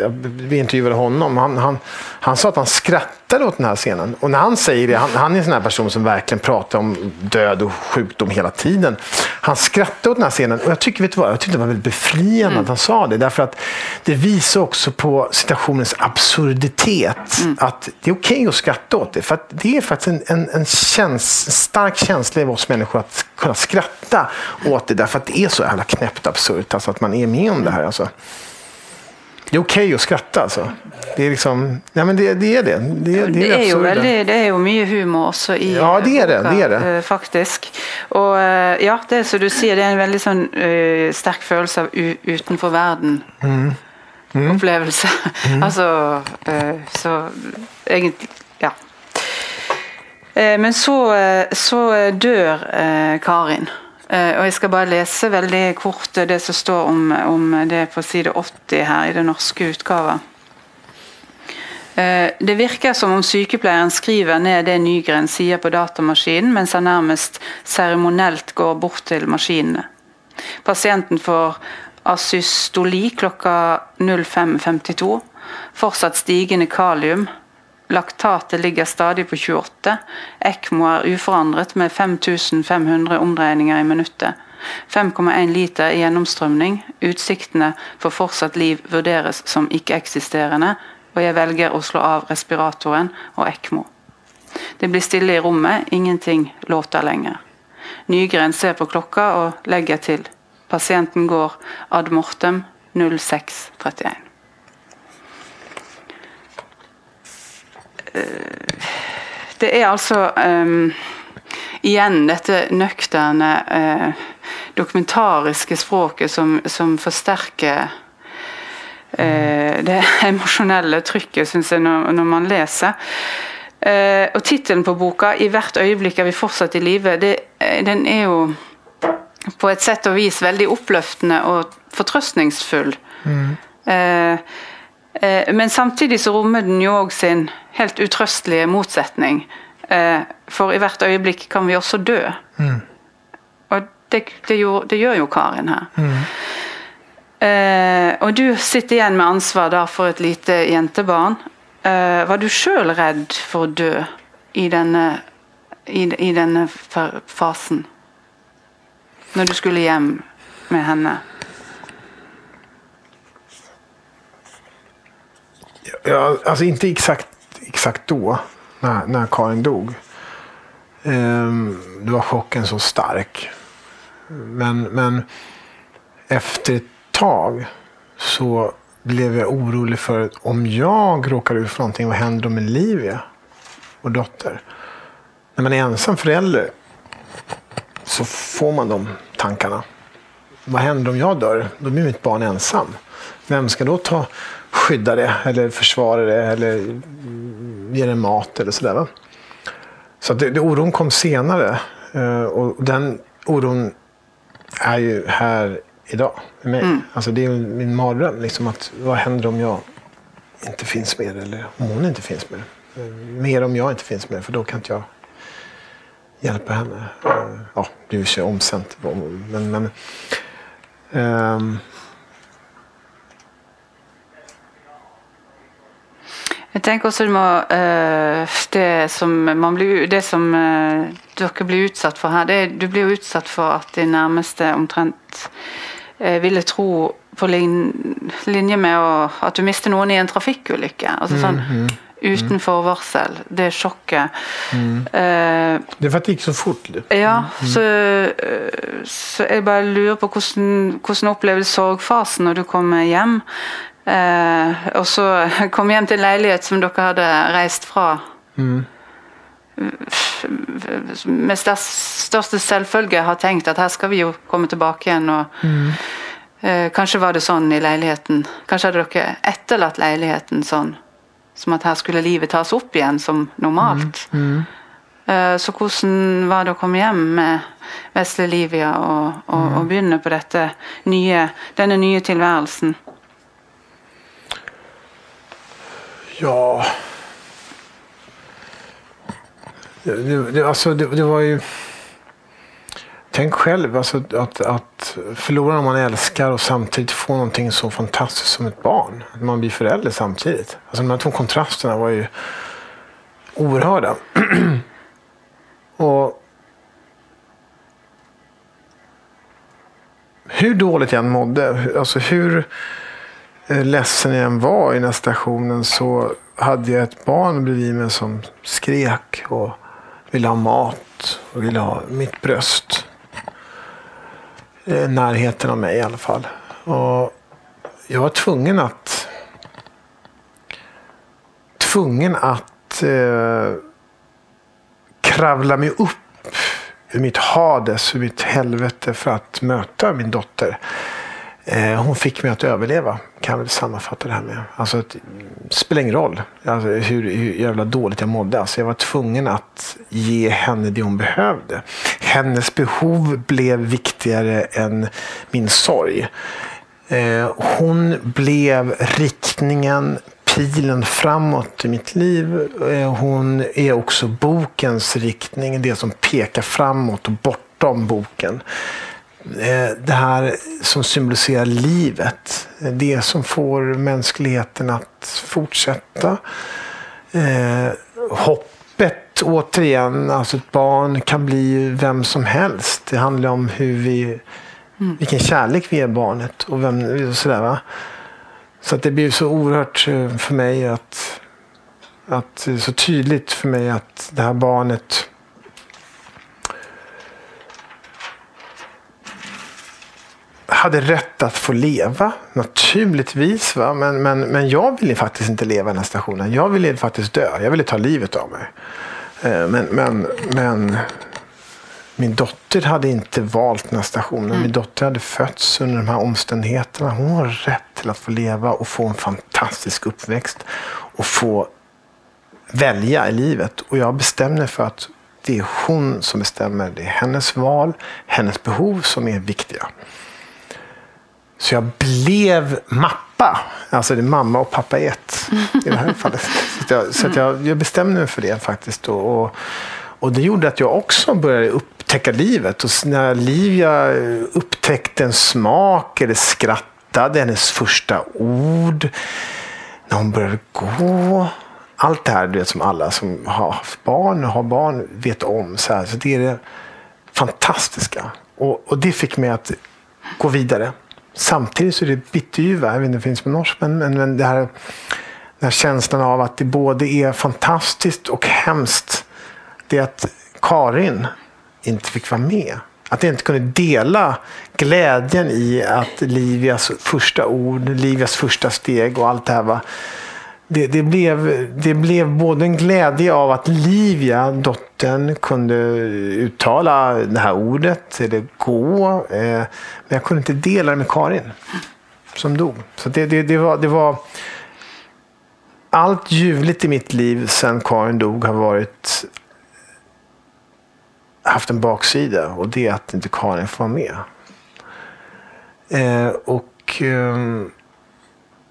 eh, vi intervjuade honom. Han, han, han sa att han skrattade åt den här scenen. Och när han säger det, han, han är en sån här person som verkligen pratar om död och sjukdom hela tiden. Han skrattade åt den här scenen och jag tycker, vet du vad, jag tyckte det var väldigt befriande mm. att han sa det. Därför att det visar också på situationens absurditet. Mm. Att det är okej okay att skratta åt det. För det är faktiskt en, en, en, käns, stark känsla i oss människor att kunna skratta åt det. Därför att det är så jävla knäppt absurt. Alltså att man är med om det här. Alltså. Det är okej okay att skratta alltså. Det är liksom, ja men det, det är det. Det, det, det är, ju veldig, det är ju mycket humor också i Ja, det är det. det, är det. Eh, faktisk. Och eh, ja, det är som du säger, det är en väldigt sån uh, stark känsla av utanför världen. Mm. Mm. Upplevelse. Mm. alltså, uh, så egentligen, ja. Uh, men så, så dör Karin. Eh, Og jeg skal bare lese veldig kort det som står om, om det på side 80 her i den norske utgava. Eh, det virker som om sykepleieren skriver ned det Nygren sier på datamaskinen, mens han nærmest seremonielt går bort til maskinene. Pasienten får asystoli klokka 05.52. Fortsatt stigende kalium. Laktatet ligger stadig på 28. ECMO er uforandret med 5500 omdreininger i minuttet. 5,1 liter i gjennomstrømning. Utsiktene for fortsatt liv vurderes som ikke-eksisterende, og jeg velger å slå av respiratoren og ECMO. Det blir stille i rommet, ingenting låter lenger. Nygren ser på klokka og legger til. Pasienten går ad mortem 0631. Det er altså um, igjen dette nøkterne, uh, dokumentariske språket som, som forsterker uh, det emosjonelle trykket, syns jeg, når, når, man leser. Uh, og tittelen på boka, 'I hvert øyeblikk er vi fortsatt i live', den er jo på et sett og vis veldig oppløftende og fortrøstningsfull. Mm. Men samtidig så rommer den jo òg sin helt utrøstelige motsetning. Eh, for i hvert øyeblikk kan vi også dø. Mm. Og det, det, gjør, det, gjør, jo Karin her. Mm. Eh, og du sitter igjen med ansvar da for et lite jentebarn. Eh, var du sjøl redd for å dø i denne, i, i denne fasen? när du skulle hem med henne? Ja, alltså inte exakt, exakt då, när, när Karin dog. Ehm, då var chocken så stark. Men, men efter ett tag så blev jag orolig för om jag råkar ut för någonting, vad händer då med Livia och dotter? När man är ensam förälder så får man de tankarna. Vad händer om jag dör? Då blir mitt barn ensam. Vem ska då ta skydda det eller försvara det eller ge det mat eller sådär. Va? Så det, det, oron kom senare eh, och den oron är ju här idag med mig. Mm. Alltså det är min mardröm. Liksom att, vad händer om jag inte finns med eller om hon inte finns med? Mer om jag inte finns med för då kan inte jag hjälpa henne. Eh, ja, det är ju omsänt. Men, men um, Jeg tenker også det, må, uh, det som, blir, det som uh, dere blir utsatt for her, det, du blir jo utsatt for at de nærmeste omtrent uh, ville tro på lin, linje med å, at du mister noen i en trafikkulykke. Altså sånn mm, mm, uten forvarsel. Det sjokket. Mm. Uh, det var at det gikk så fort? Ja, mm. så, så, jeg bare lurer på hvordan, hvordan oppleves sorgfasen når du kommer hjem. Eh, og så kom hjem til en leilighet som dere hadde reist fra. Mm. Med største selvfølge har tenkt at her skal vi jo komme tilbake igjen. og mm. eh, Kanskje var det sånn i leiligheten. Kanskje hadde dere etterlatt leiligheten sånn. Som at her skulle livet tas opp igjen som normalt. Mm. mm. Eh, så hvordan var det å komme hjem med vesle Livia og, og, og begynne på dette nye, denne nye tilværelsen? Ja... Det, det, alltså, det, det var ju... Tänk själv alltså, att, att förlora någon man älskar och samtidigt få någonting så fantastiskt som ett barn. Att man blir förälder samtidigt. Alltså, de här två kontrasterna var ju oerhörda. och hur dåligt jag än mådde, alltså hur Eh, ledsen jag än var i den här stationen så hade jag ett barn bredvid mig som skrek och ville ha mat och ville ha mitt bröst. Eh, närheten av mig i alla fall. Och jag var tvungen att tvungen att eh, kravla mig upp ur mitt Hades, ur mitt helvete för att möta min dotter. Eh, hon fick mig att överleva, kan jag väl sammanfatta det här med. Alltså, det spelar ingen roll alltså, hur, hur jävla dåligt jag mådde. Alltså, jag var tvungen att ge henne det hon behövde. Hennes behov blev viktigare än min sorg. Eh, hon blev riktningen, pilen framåt i mitt liv. Eh, hon är också bokens riktning, det som pekar framåt och bortom boken. Eh, det här som symboliserar livet. Det som får mänskligheten att fortsätta. Eh, hoppet, återigen, alltså ett barn kan bli vem som helst. Det handlar om hur vi, mm. vilken kärlek vi ger barnet. och vem, sådär, va? Så att det blir så oerhört eh, för mig att, att så tydligt för mig att det här barnet hade rätt att få leva, naturligtvis. Va? Men, men, men jag ville faktiskt inte leva i den här stationen. Jag ville faktiskt dö. Jag ville ta livet av mig. Eh, men, men, men min dotter hade inte valt den här stationen. Mm. Min dotter hade fötts under de här omständigheterna. Hon har rätt till att få leva och få en fantastisk uppväxt. Och få välja i livet. Och jag bestämde för att det är hon som bestämmer. Det är hennes val, hennes behov som är viktiga. Så jag blev mappa. Alltså det är mamma och pappa i ett. I det här fallet. Så, jag, så jag, jag, bestämde mig för det faktiskt. Och, och, och, det gjorde att jag också började upptäcka livet. Och när Livia upptäckte en smak eller skrattade, hennes första ord. När hon började gå. Allt det här du vet, som alla som har haft barn och har barn vet om. Så, här, så det är det fantastiska. Och, och det fick mig att gå vidare. Samtidigt så är det bitterljuva, jag vet inte om det finns på norsk, men, men, men det här, den här känslan av att det både är fantastiskt och hemskt. Det är att Karin inte fick vara med. Att jag inte kunde dela glädjen i att Livias första ord, Livias första steg och allt det här var det, det, blev, det blev både en glädje av att Livia, dottern, kunde uttala det här ordet, eller gå. Eh, men jag kunde inte dela det med Karin, som dog. Så det, det, det, var, det var... Allt ljuvligt i mitt liv sen Karin dog har varit haft en baksida och det är att inte Karin får vara med. Eh, och eh,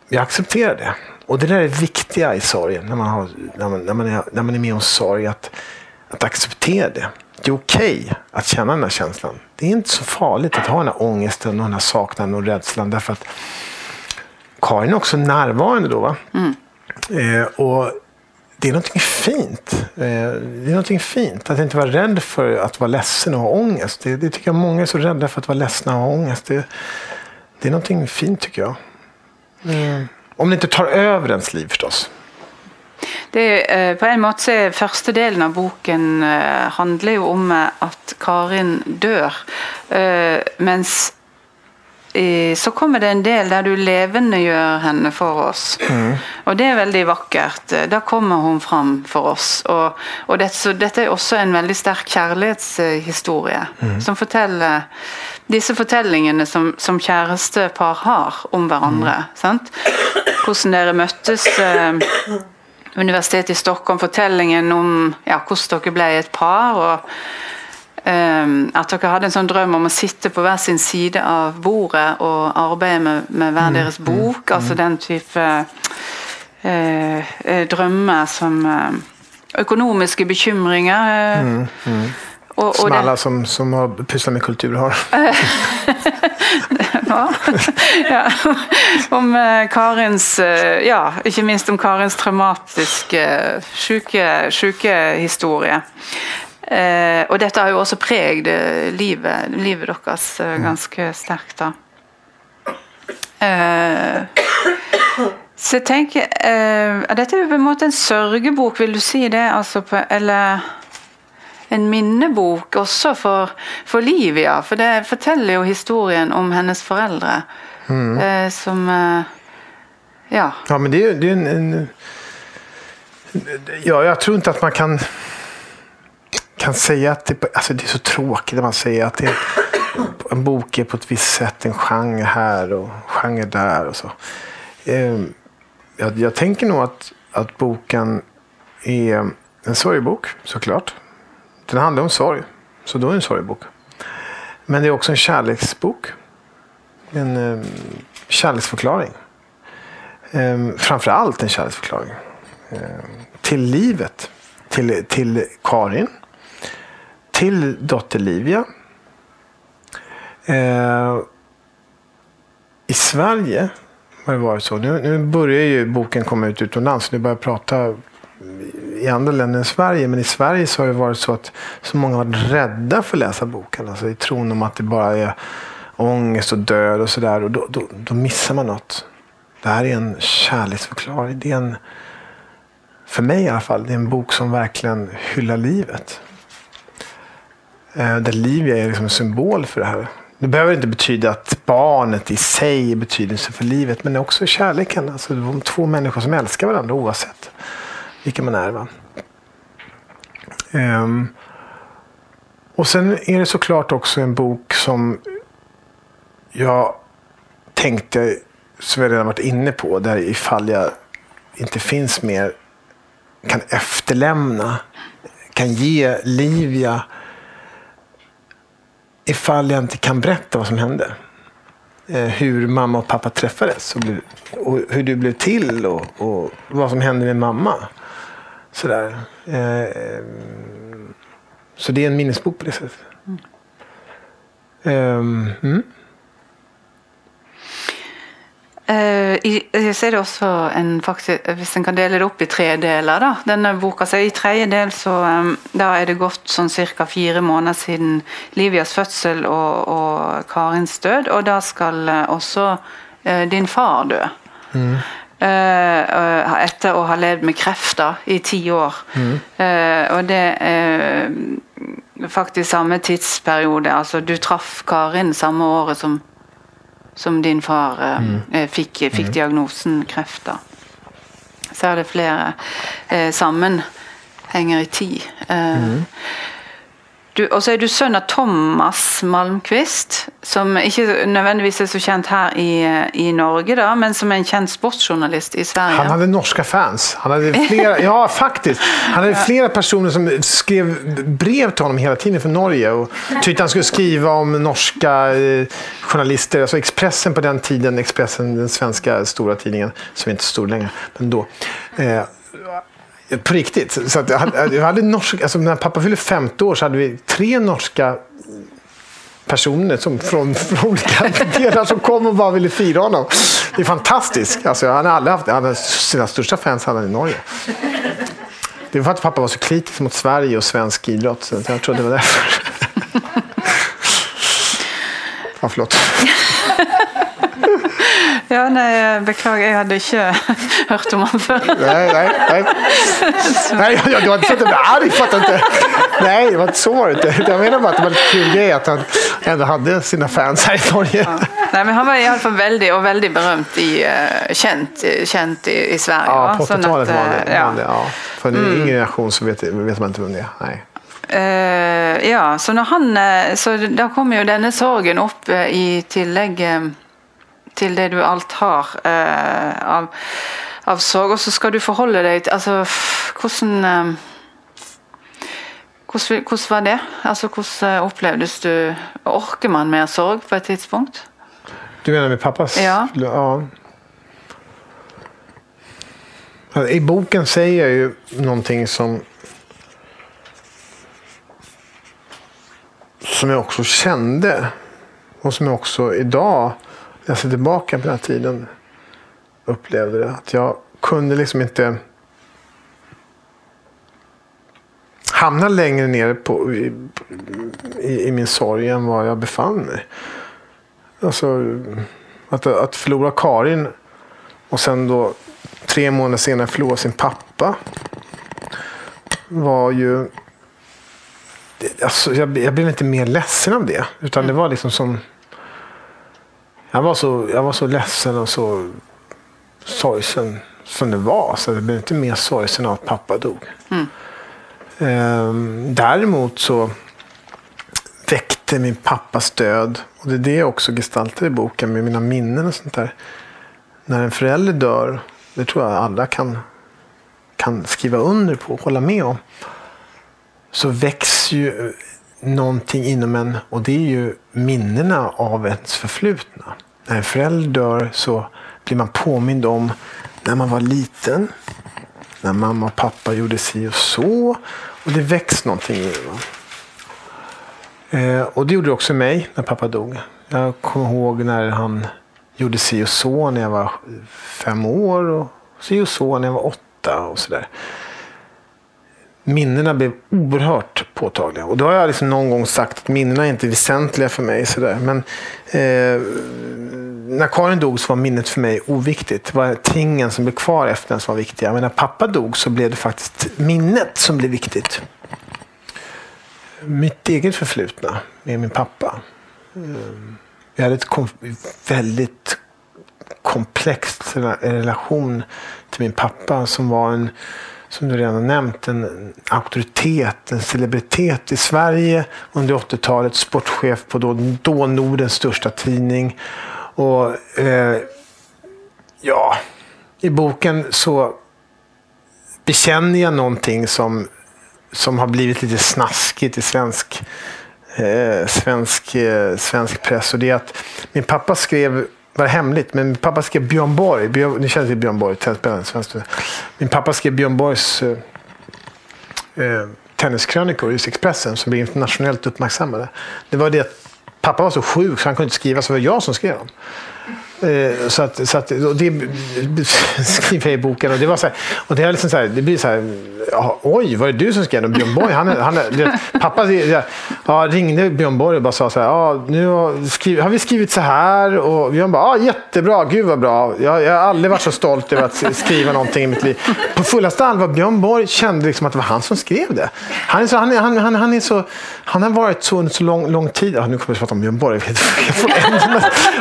jag accepterar det. Och det där är det viktiga i sorgen, när man, har, när man, när man, är, när man är med om sorg, att, att acceptera det. Det är okej okay att känna den här känslan. Det är inte så farligt att ha den här ångesten och den här saknaden och rädslan. Därför att Karin är också närvarande då. Va? Mm. Eh, och det är någonting fint. Eh, det är någonting fint att inte vara rädd för att vara ledsen och ha ångest. Det, det tycker jag många är så rädda för att vara ledsna och ha ångest. Det, det är någonting fint tycker jag. Mm. Om det inte tar över ens liv förstås. Det, eh, på en måte er Første delen av boken eh, handler jo om at Karin dør. Eh, mens så kommer det en del der du levendegjør henne for oss. Mm. Og det er veldig vakkert. Da kommer hun fram for oss. Og, og det, dette er også en veldig sterk kjærlighetshistorie. Mm. Som forteller disse fortellingene som, som kjærestepar har om hverandre. Mm. Hvordan dere møttes. Eh, Universitetet i Stockholm, fortellingen om ja, hvordan dere ble et par. og at dere hadde en sånn drøm om å sitte på hver sin side av bordet og arbeide med, med hver mm, deres mm, bok. Mm, altså den type uh, drømmer som uh, Økonomiske bekymringer. Uh, mm, mm. Och, och som alla som, som har pysslat med kultur har. ja. Om Karins Ja, ikke minst om Karins traumatiske syke, syke. Eh, og dette har jo også preget eh, livet, livet deres eh, mm. ganske sterkt. da. Eh, så jeg tenker eh, Dette er jo på en måte en sørgebok, vil du si det? Altså på, eller en minnebok også for, for Livia. For det forteller jo historien om hennes foreldre. Mm. Eh, som Ja. Ja, men det är ju en, en... Ja, jag tror inte att man kan kan säga att det, alltså det är så tråkigt när man säger att det, en bok är på ett visst sätt, en genre här och genre där och så. Ehm, jag, jag tänker nog att, att boken är en sorgbok såklart. Den handlar om sorg, så då är det en sorgbok. Men det är också en kärleksbok. En um, kärleksförklaring. Um, framför allt en kärleksförklaring. Um, till livet. Till, till Karin till dotter Livia. Eh, I Sverige har det varit så. Nu, nu börjar ju boken komma ut utomlands. Nu börjar jag prata i andra länder än Sverige. Men i Sverige så har det varit så att så många har varit rädda för att läsa boken. Alltså i tron om att det bara är ångest och död och sådär. Och då, då, då missar man något. Det här är en kärleksförklaring. Det är en, för mig i alla fall, det är en bok som verkligen hyllar livet. Eh, där Livia är liksom en symbol för det här. Det behöver inte betyda att barnet i sig är betydelse för livet, men också kärleken. Alltså de två människor som älskar varandra oavsett vilka man är. Va? Um, och sen är det såklart också en bok som jag tänkte, som jag redan varit inne på, där ifall jag inte finns mer kan efterlämna, kan ge Livia ifall jag inte kan berätta vad som hände. Eh, hur mamma och pappa träffades och, hur du blev till och, och, vad som hände med mamma. Sådär. Eh, så det är en minnesbok på det sättet. Mm. Um, mm. Eh, i, så er det også en faktisk, Hvis en kan dele det opp i tre deler, da. Denne boka, så I tredje del så da er det gått sånn ca. fire måneder siden Livias fødsel og, og Karins død. Og da skal også din far dø. Mm. Etter å ha levd med krefter i ti år. Mm. og det er faktisk samme tidsperiode. Altså, du traff Karin samme året som som din far eh, mm. Eh, fikk, fikk mm. diagnosen kreft. da. Så er det flere eh, sammenhenger i tid. Eh, mm. Og så er du sønn av Thomas Malmquist, som ikke nødvendigvis er så kjent her i, i Norge, da, men som er en kjent sportsjournalist i Sverige. Han hadde norske fans. Han hadde flere, ja, faktisk. Han hadde flere personer som skrev brev til ham hele tiden fra Norge og tykte han skulle skrive om norske eh, journalister. Altså Expressen på den tiden, Expressen, den svenske store tidningen, som ikke er stor lenger, men da. Eh, på riktigt. Så jag hade, jag hade norsk, alltså när pappa fyllde 50 år så hade vi tre norska personer som från, från olika delar som kom och bara ville fira honom. Det är fantastiskt. Alltså, han har aldrig haft, han sina största fans hade han i Norge. Det var för att pappa var så kritisk mot Sverige och svensk idrott. Så jag tror det var därför. Ja, förlåt. Ja, nei, beklager, jeg hadde ikke hørt om han før. Nej, nej, nej. nej jag, du har inte sett det arg, fattar inte. Nej, det var inte så var det inte. Jag menar bara att det var lite kul grej att han ändå hade sina fans här i Norge. Ja. Nej, men han var i alla fall väldigt, och väldigt berömt i, uh, känt, känt i, i Sverige. Ja, på 80-talet var det. Ja. det ja. För en mm. yngre generation så vet, vet man inte vem det är. Nej. Uh, ja, så, når han, eh, så da kommer jo denne sorgen uh, i tillegg uh, til det du alt har eh, av, av, sorg. Og så skal du forholde deg til altså, hvordan, eh, hvordan, hvordan var det? Altså, hvordan eh, opplevdes du Orker man mer sorg på et tidspunkt? Du mener med pappas? Ja. ja. I boken sier jeg jo noe som som jeg også kjente, og som jeg også i dag jag ser tillbaka på den här tiden upplevde det. Att jag kunde liksom inte hamna längre ner på, i, i, i, min sorg än var jag befann mig. Alltså, att, att förlora Karin och sen då tre månader senare förlora sin pappa var ju... Alltså, jag, jag blev inte mer ledsen av det. Utan det var liksom som jag var så, jag var så ledsen och så sorgsen som det var. Så det blev inte mer sorgsen av att pappa dog. Mm. Ehm, däremot så väckte min pappas död. Och det är det jag också gestaltar i boken med mina minnen och sånt där. När en förälder dör, det tror jag alla kan, kan skriva under på och hålla med om. Så väcks ju någonting inom en och det är ju minnena av ens förflutna. När en förälder dör så blir man påmind om när man var liten. När mamma och pappa gjorde si och så. Och det väcks någonting i det. Eh, och det gjorde det också mig när pappa dog. Jag kommer ihåg när han gjorde si och så när jag var fem år. Och si och så när jag var åtta och sådär minnena blev oerhört påtagliga. Och då har jag liksom någon gång sagt att minnena är inte väsentliga för mig. Sådär. Men eh, när Karin dog så var minnet för mig oviktigt. Det var tingen som blev kvar efter den som var viktiga. Men när pappa dog så blev det faktiskt minnet som blev viktigt. Mitt eget förflutna med min pappa. Ehm, vi hade ett väldigt komplext relation till min pappa som var en som du redan nämnt, en auktoritet, en celebritet i Sverige under 80-talet. Sportchef på då, då Nordens största tidning. Och eh, ja, i boken så bekänner jag någonting som, som har blivit lite snaskigt i svensk, eh, svensk, eh, svensk press. Och det är att min pappa skrev var hemligt, men min pappa skrev Björn Borg. Björn, ni känner till Björn Borg, tennisspelaren. Min pappa skrev Björn Borgs eh, eh, tenniskrönikor i Expressen som blev internationellt uppmärksammade. Det var det att pappa var så sjuk så han kunde inte skriva, så det var jag som skrev dem. Eh, så att, så att, och det skriver jag i boken. Och det, var så här, och det, är liksom så här, det blir så här, oj, var det du som skrev den? Björn Borg, han, han, det, pappa ja, ringde Björn Borg och bara sa så här, ja, nu har, skriv, har vi skrivit så här. Och Björn bara, ja, jättebra, gud vad bra. Jag, jag har aldrig varit så stolt över att skriva någonting i mitt liv. På fullaste allvar, Björn Borg kände liksom att det var han som skrev det. Han, är så, han, han, han, han, är så, han har varit så under så lång, lång tid. Ja, nu kommer jag att prata om Björn Borg.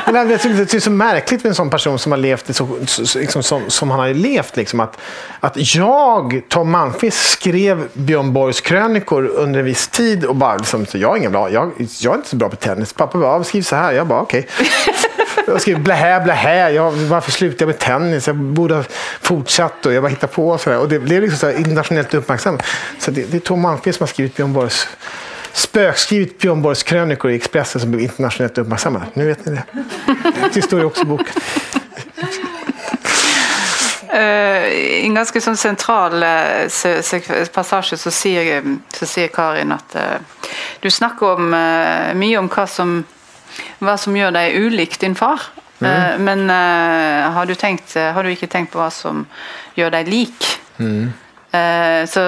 men, men, det är så märkligt med en sån person som har levt så, liksom, som, som han har levt. Liksom, att, att jag, Tom Malmqvist, skrev Björn Borgs krönikor under en viss tid och bara liksom, så jag är ingen bra, jag, jag är inte så bra på tennis. Pappa bara, skriv så här. Jag bara, okej. Okay. Jag skrev blä blä jag, Varför slutade jag med tennis? Jag borde ha fortsatt och jag bara hittade på. Och, så och det blev liksom så internationellt uppmärksamt. Så det, det är Tom Malmqvist som har skrivit Björn Borgs spökskrivit Björn Borgs krönikor i Expressen som blev internationellt uppmärksammade. Nu vet ni det. Det står ju också i boken. Uh, I en ganska sånn sentral uh, passasje så sier, så sier, Karin at uh, du snakker om, mye om hva som, hva som gjør deg ulik din far. Mm. men har du, tenkt, har, du ikke tenkt på hva som gjør deg lik? Mm. så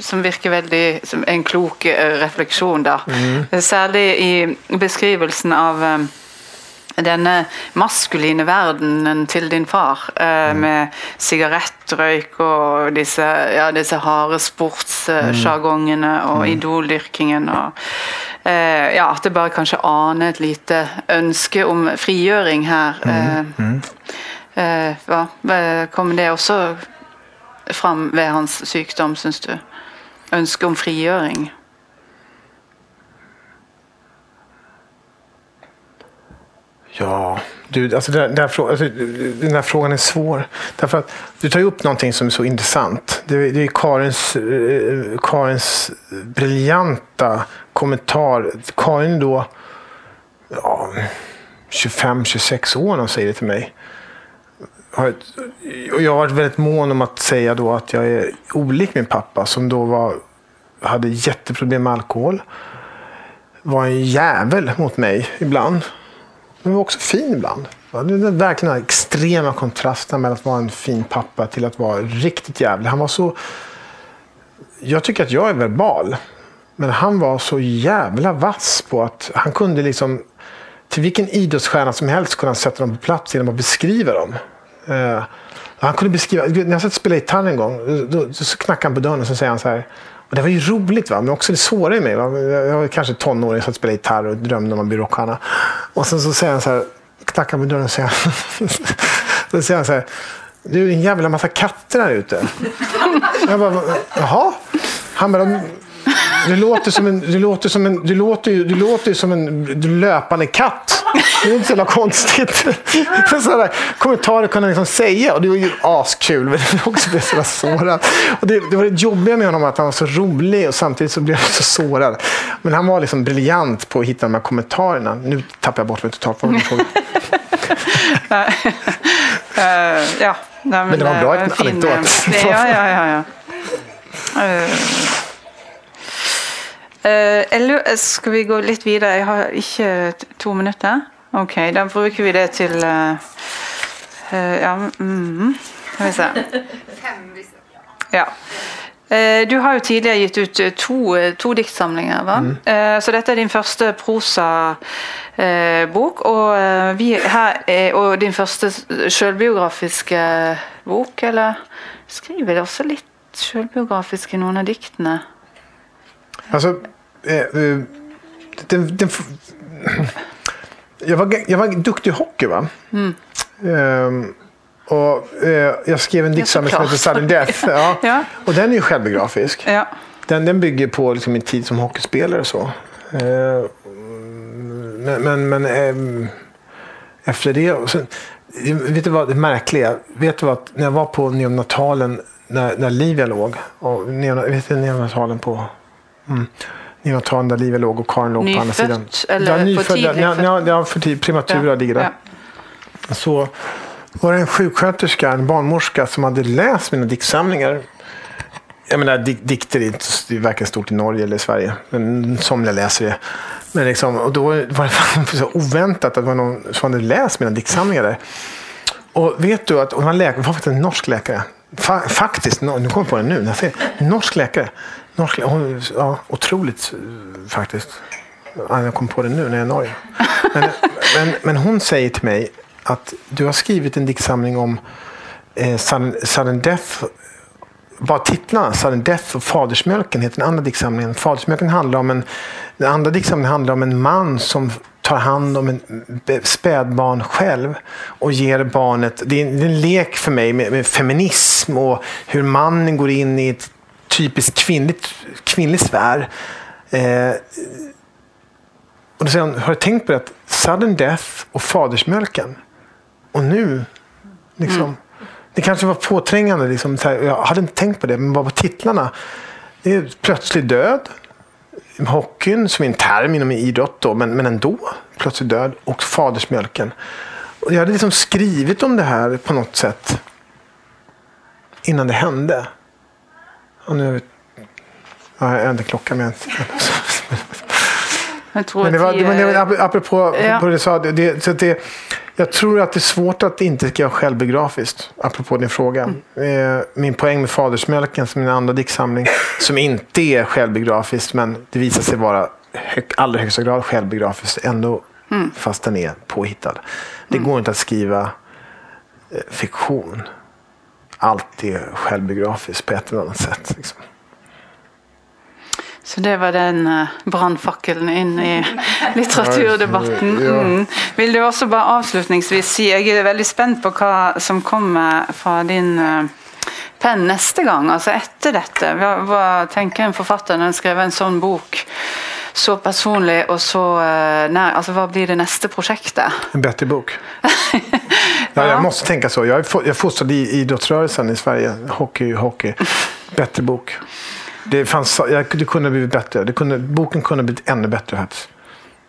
som virker veldig som en klok eh, refleksjon, da. Mm. Særlig i beskrivelsen av um, denne maskuline verdenen til din far, mm. med sigarettrøyk og disse, ja, disse harde sportssjargongene uh, og mm. idoldyrkingen. og ja, At det bare kanskje aner et lite ønske om frigjøring her. Mm. hva, kommer det også fram ved hans sykdom, syns du? Ønske om frigjøring? Ja, du, alltså den, där här, alltså, den här frågan är svår. Därför att du tar upp någonting som är så intressant. Det, det är Karins, eh, Karins briljanta kommentar. Karin då ja, 25-26 år när hon säger det till mig och jag har varit väldigt mån om att säga då att jag är olik min pappa som då var, hade jätteproblem med alkohol. Var en jävel mot mig ibland. Men var också fin ibland. Det är verkligen den extrema kontrasten mellan att vara en fin pappa till att vara riktigt jävlig. Han var så... Jag tycker att jag är verbal. Men han var så jävla vass på att han kunde liksom till vilken idrottsstjärna som helst kunde han sätta dem på plats genom att beskriva dem. Uh, han kunde beskriva, när jag satt och spelade gitarr en gång, då, då, så knackade han på dörren och så säger han så här. Och det var ju roligt, va? men också det svåra i mig. Va? Jag var kanske tonåring, satt och spelade gitarr och drömde om att bli rockstjärna. Och sen så säger han så här, knackar på dörren och säger, så säger han så här. Du, det är en jävla massa katter här ute. jag bara, jaha? Han bara, du låter som en, du låter som en, du låter ju, du låter ju som en löpande katt. Det är inte så jävla konstigt. Sådana kommentarer kunde han liksom säga och det var ju askul. Men det också blev så sårad. Och det, det var det jobbiga med honom att han var så rolig och samtidigt så blev jag så sårad. Men han var liksom briljant på att hitta de här kommentarerna. Nu tappar jag bort mig totalt. uh, ja, men, men, det var en bra anekdot. ja, ja, ja. ja. Uh. Uh, skal vi gå litt videre? Jeg har ikke to minutter. Ok, da bruker vi det til uh, uh, Ja, mm, skal vi se. Ja. Du har jo tidligere gitt ut to, to diktsamlinger. Mm. Så dette er din første prosabok. Og, og din første selvbiografiske bok, eller skriver du også litt selvbiografisk i noen av diktene? Altså, Eh, eh, den, den, jag, var, jag var duktig i hockey. Va? Mm. Um, och, uh, jag skrev en diktsamling som heter Sudden Death. Ja. ja. Och den är ju självbiografisk. Ja. Den, den bygger på liksom, min tid som hockeyspelare. Och så. Uh, men men, men um, efter det... Och sen, vet du vad det märkliga? Vet du vad? När jag var på neonatalen när, när Livia låg. Och neon, vet du neonatalen på... Mm neonatan där livet låg och Karin låg nyfött, på andra sidan. eller ja, nyfödd, för tidigt? Ja, ja, för tidigt. Prematura ja. ligger där. Ja. Så var det en sjuksköterska, en barnmorska som hade läst mina diktsamlingar. Jag menar, dikter är, är varken stort i Norge eller i Sverige. Men somliga läser det. Men liksom, och då var det så oväntat att det var någon som hade läst mina diktsamlingar där. Och vet du att hon var, läkare, var faktiskt en norsk läkare. Fa, faktiskt, nu kommer jag på det nu. När jag säger, norsk läkare. Norsk, ja, otroligt eh, faktiskt. Jag kom på det nu när jag är i Norge. Men, men, men hon säger till mig att du har skrivit en diktsamling om eh, sudden, sudden Death bara titlarna, Sudden Death och Fadersmjölken heter den andra diktsamlingen. Fadersmjölken handlar om en, den andra diktsamlingen handlar om en man som tar hand om en spädbarn själv och ger barnet, Det är en, det är en lek för mig med, med feminism och hur mannen går in i ett typiskt kvinnligt, kvinnlig sfär. Eh, och hon, har du tänkt på det att sudden death och fadersmjölken och nu liksom mm det kanske var påträngande. Liksom, här, jag hade inte tänkt på det, men bara på titlarna. Det är plötslig död. Hockeyn, som är en term inom idrott, då, men, men ändå. Plötslig död. Och fadersmjölken. Och jag hade liksom skrivit om det här på något sätt. Innan det hände. Och nu... Ja, jag har inte klockan med. Jag tror men det var, att men det var apropå ja. på det du sa. Det, det, så det, jag tror att det är svårt att inte skriva självbiografiskt, apropå din fråga. Mm. Min poäng med Fadersmjölken, som min andra diktsamling, som inte är självbiografiskt, men det visar sig vara i allra högsta grad självbiografiskt ändå, mm. fast den är påhittad. Det mm. går inte att skriva eh, fiktion. Allt är självbiografiskt på ett eller annat sätt. Liksom. Så det var den uh, brannfakkelen inn i litteraturdebatten. Mm. Vil du også bare avslutningsvis si Jeg er veldig spent på hva som kommer fra din uh, penn neste gang, altså etter dette. Hva, hva tenker en forfatter når en skriver en sånn bok? Så personlig og så uh, nær. Altså, hva blir det neste prosjektet? En bättre bok. ja, jag måste tänka så. Jag är, fostrad i idrottsrörelsen i Sverige. Hockey, hockey. Bättre bok. Det, fanns, det kunde blivit bättre. Det kunde, boken kunde blivit ännu bättre.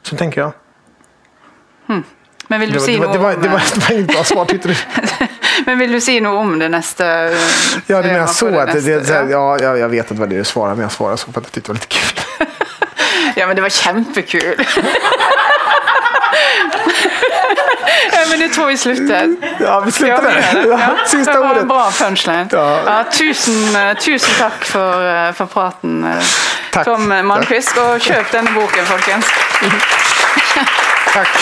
Så tänker jag. Hmm. Men vill du det, si det, noe det, var, det, var, det inget bra svar, tyckte du? Men vill du si noe om det nästa? Ja, du menar så. Att det, det, ja, ja, jag vet att det var det du svarade, men jag svarade så för att jag tyckte det var lite kul. ja, men det var kämpekul. ja, men det tror vi slutter. Ja, vi slutter der. Ja, siste det var en bra punchline. Ja. Ja, tusen, tusen, takk for, eh, for praten, eh, takk. Tom Malmquist. Og kjøp denne boken, folkens. takk.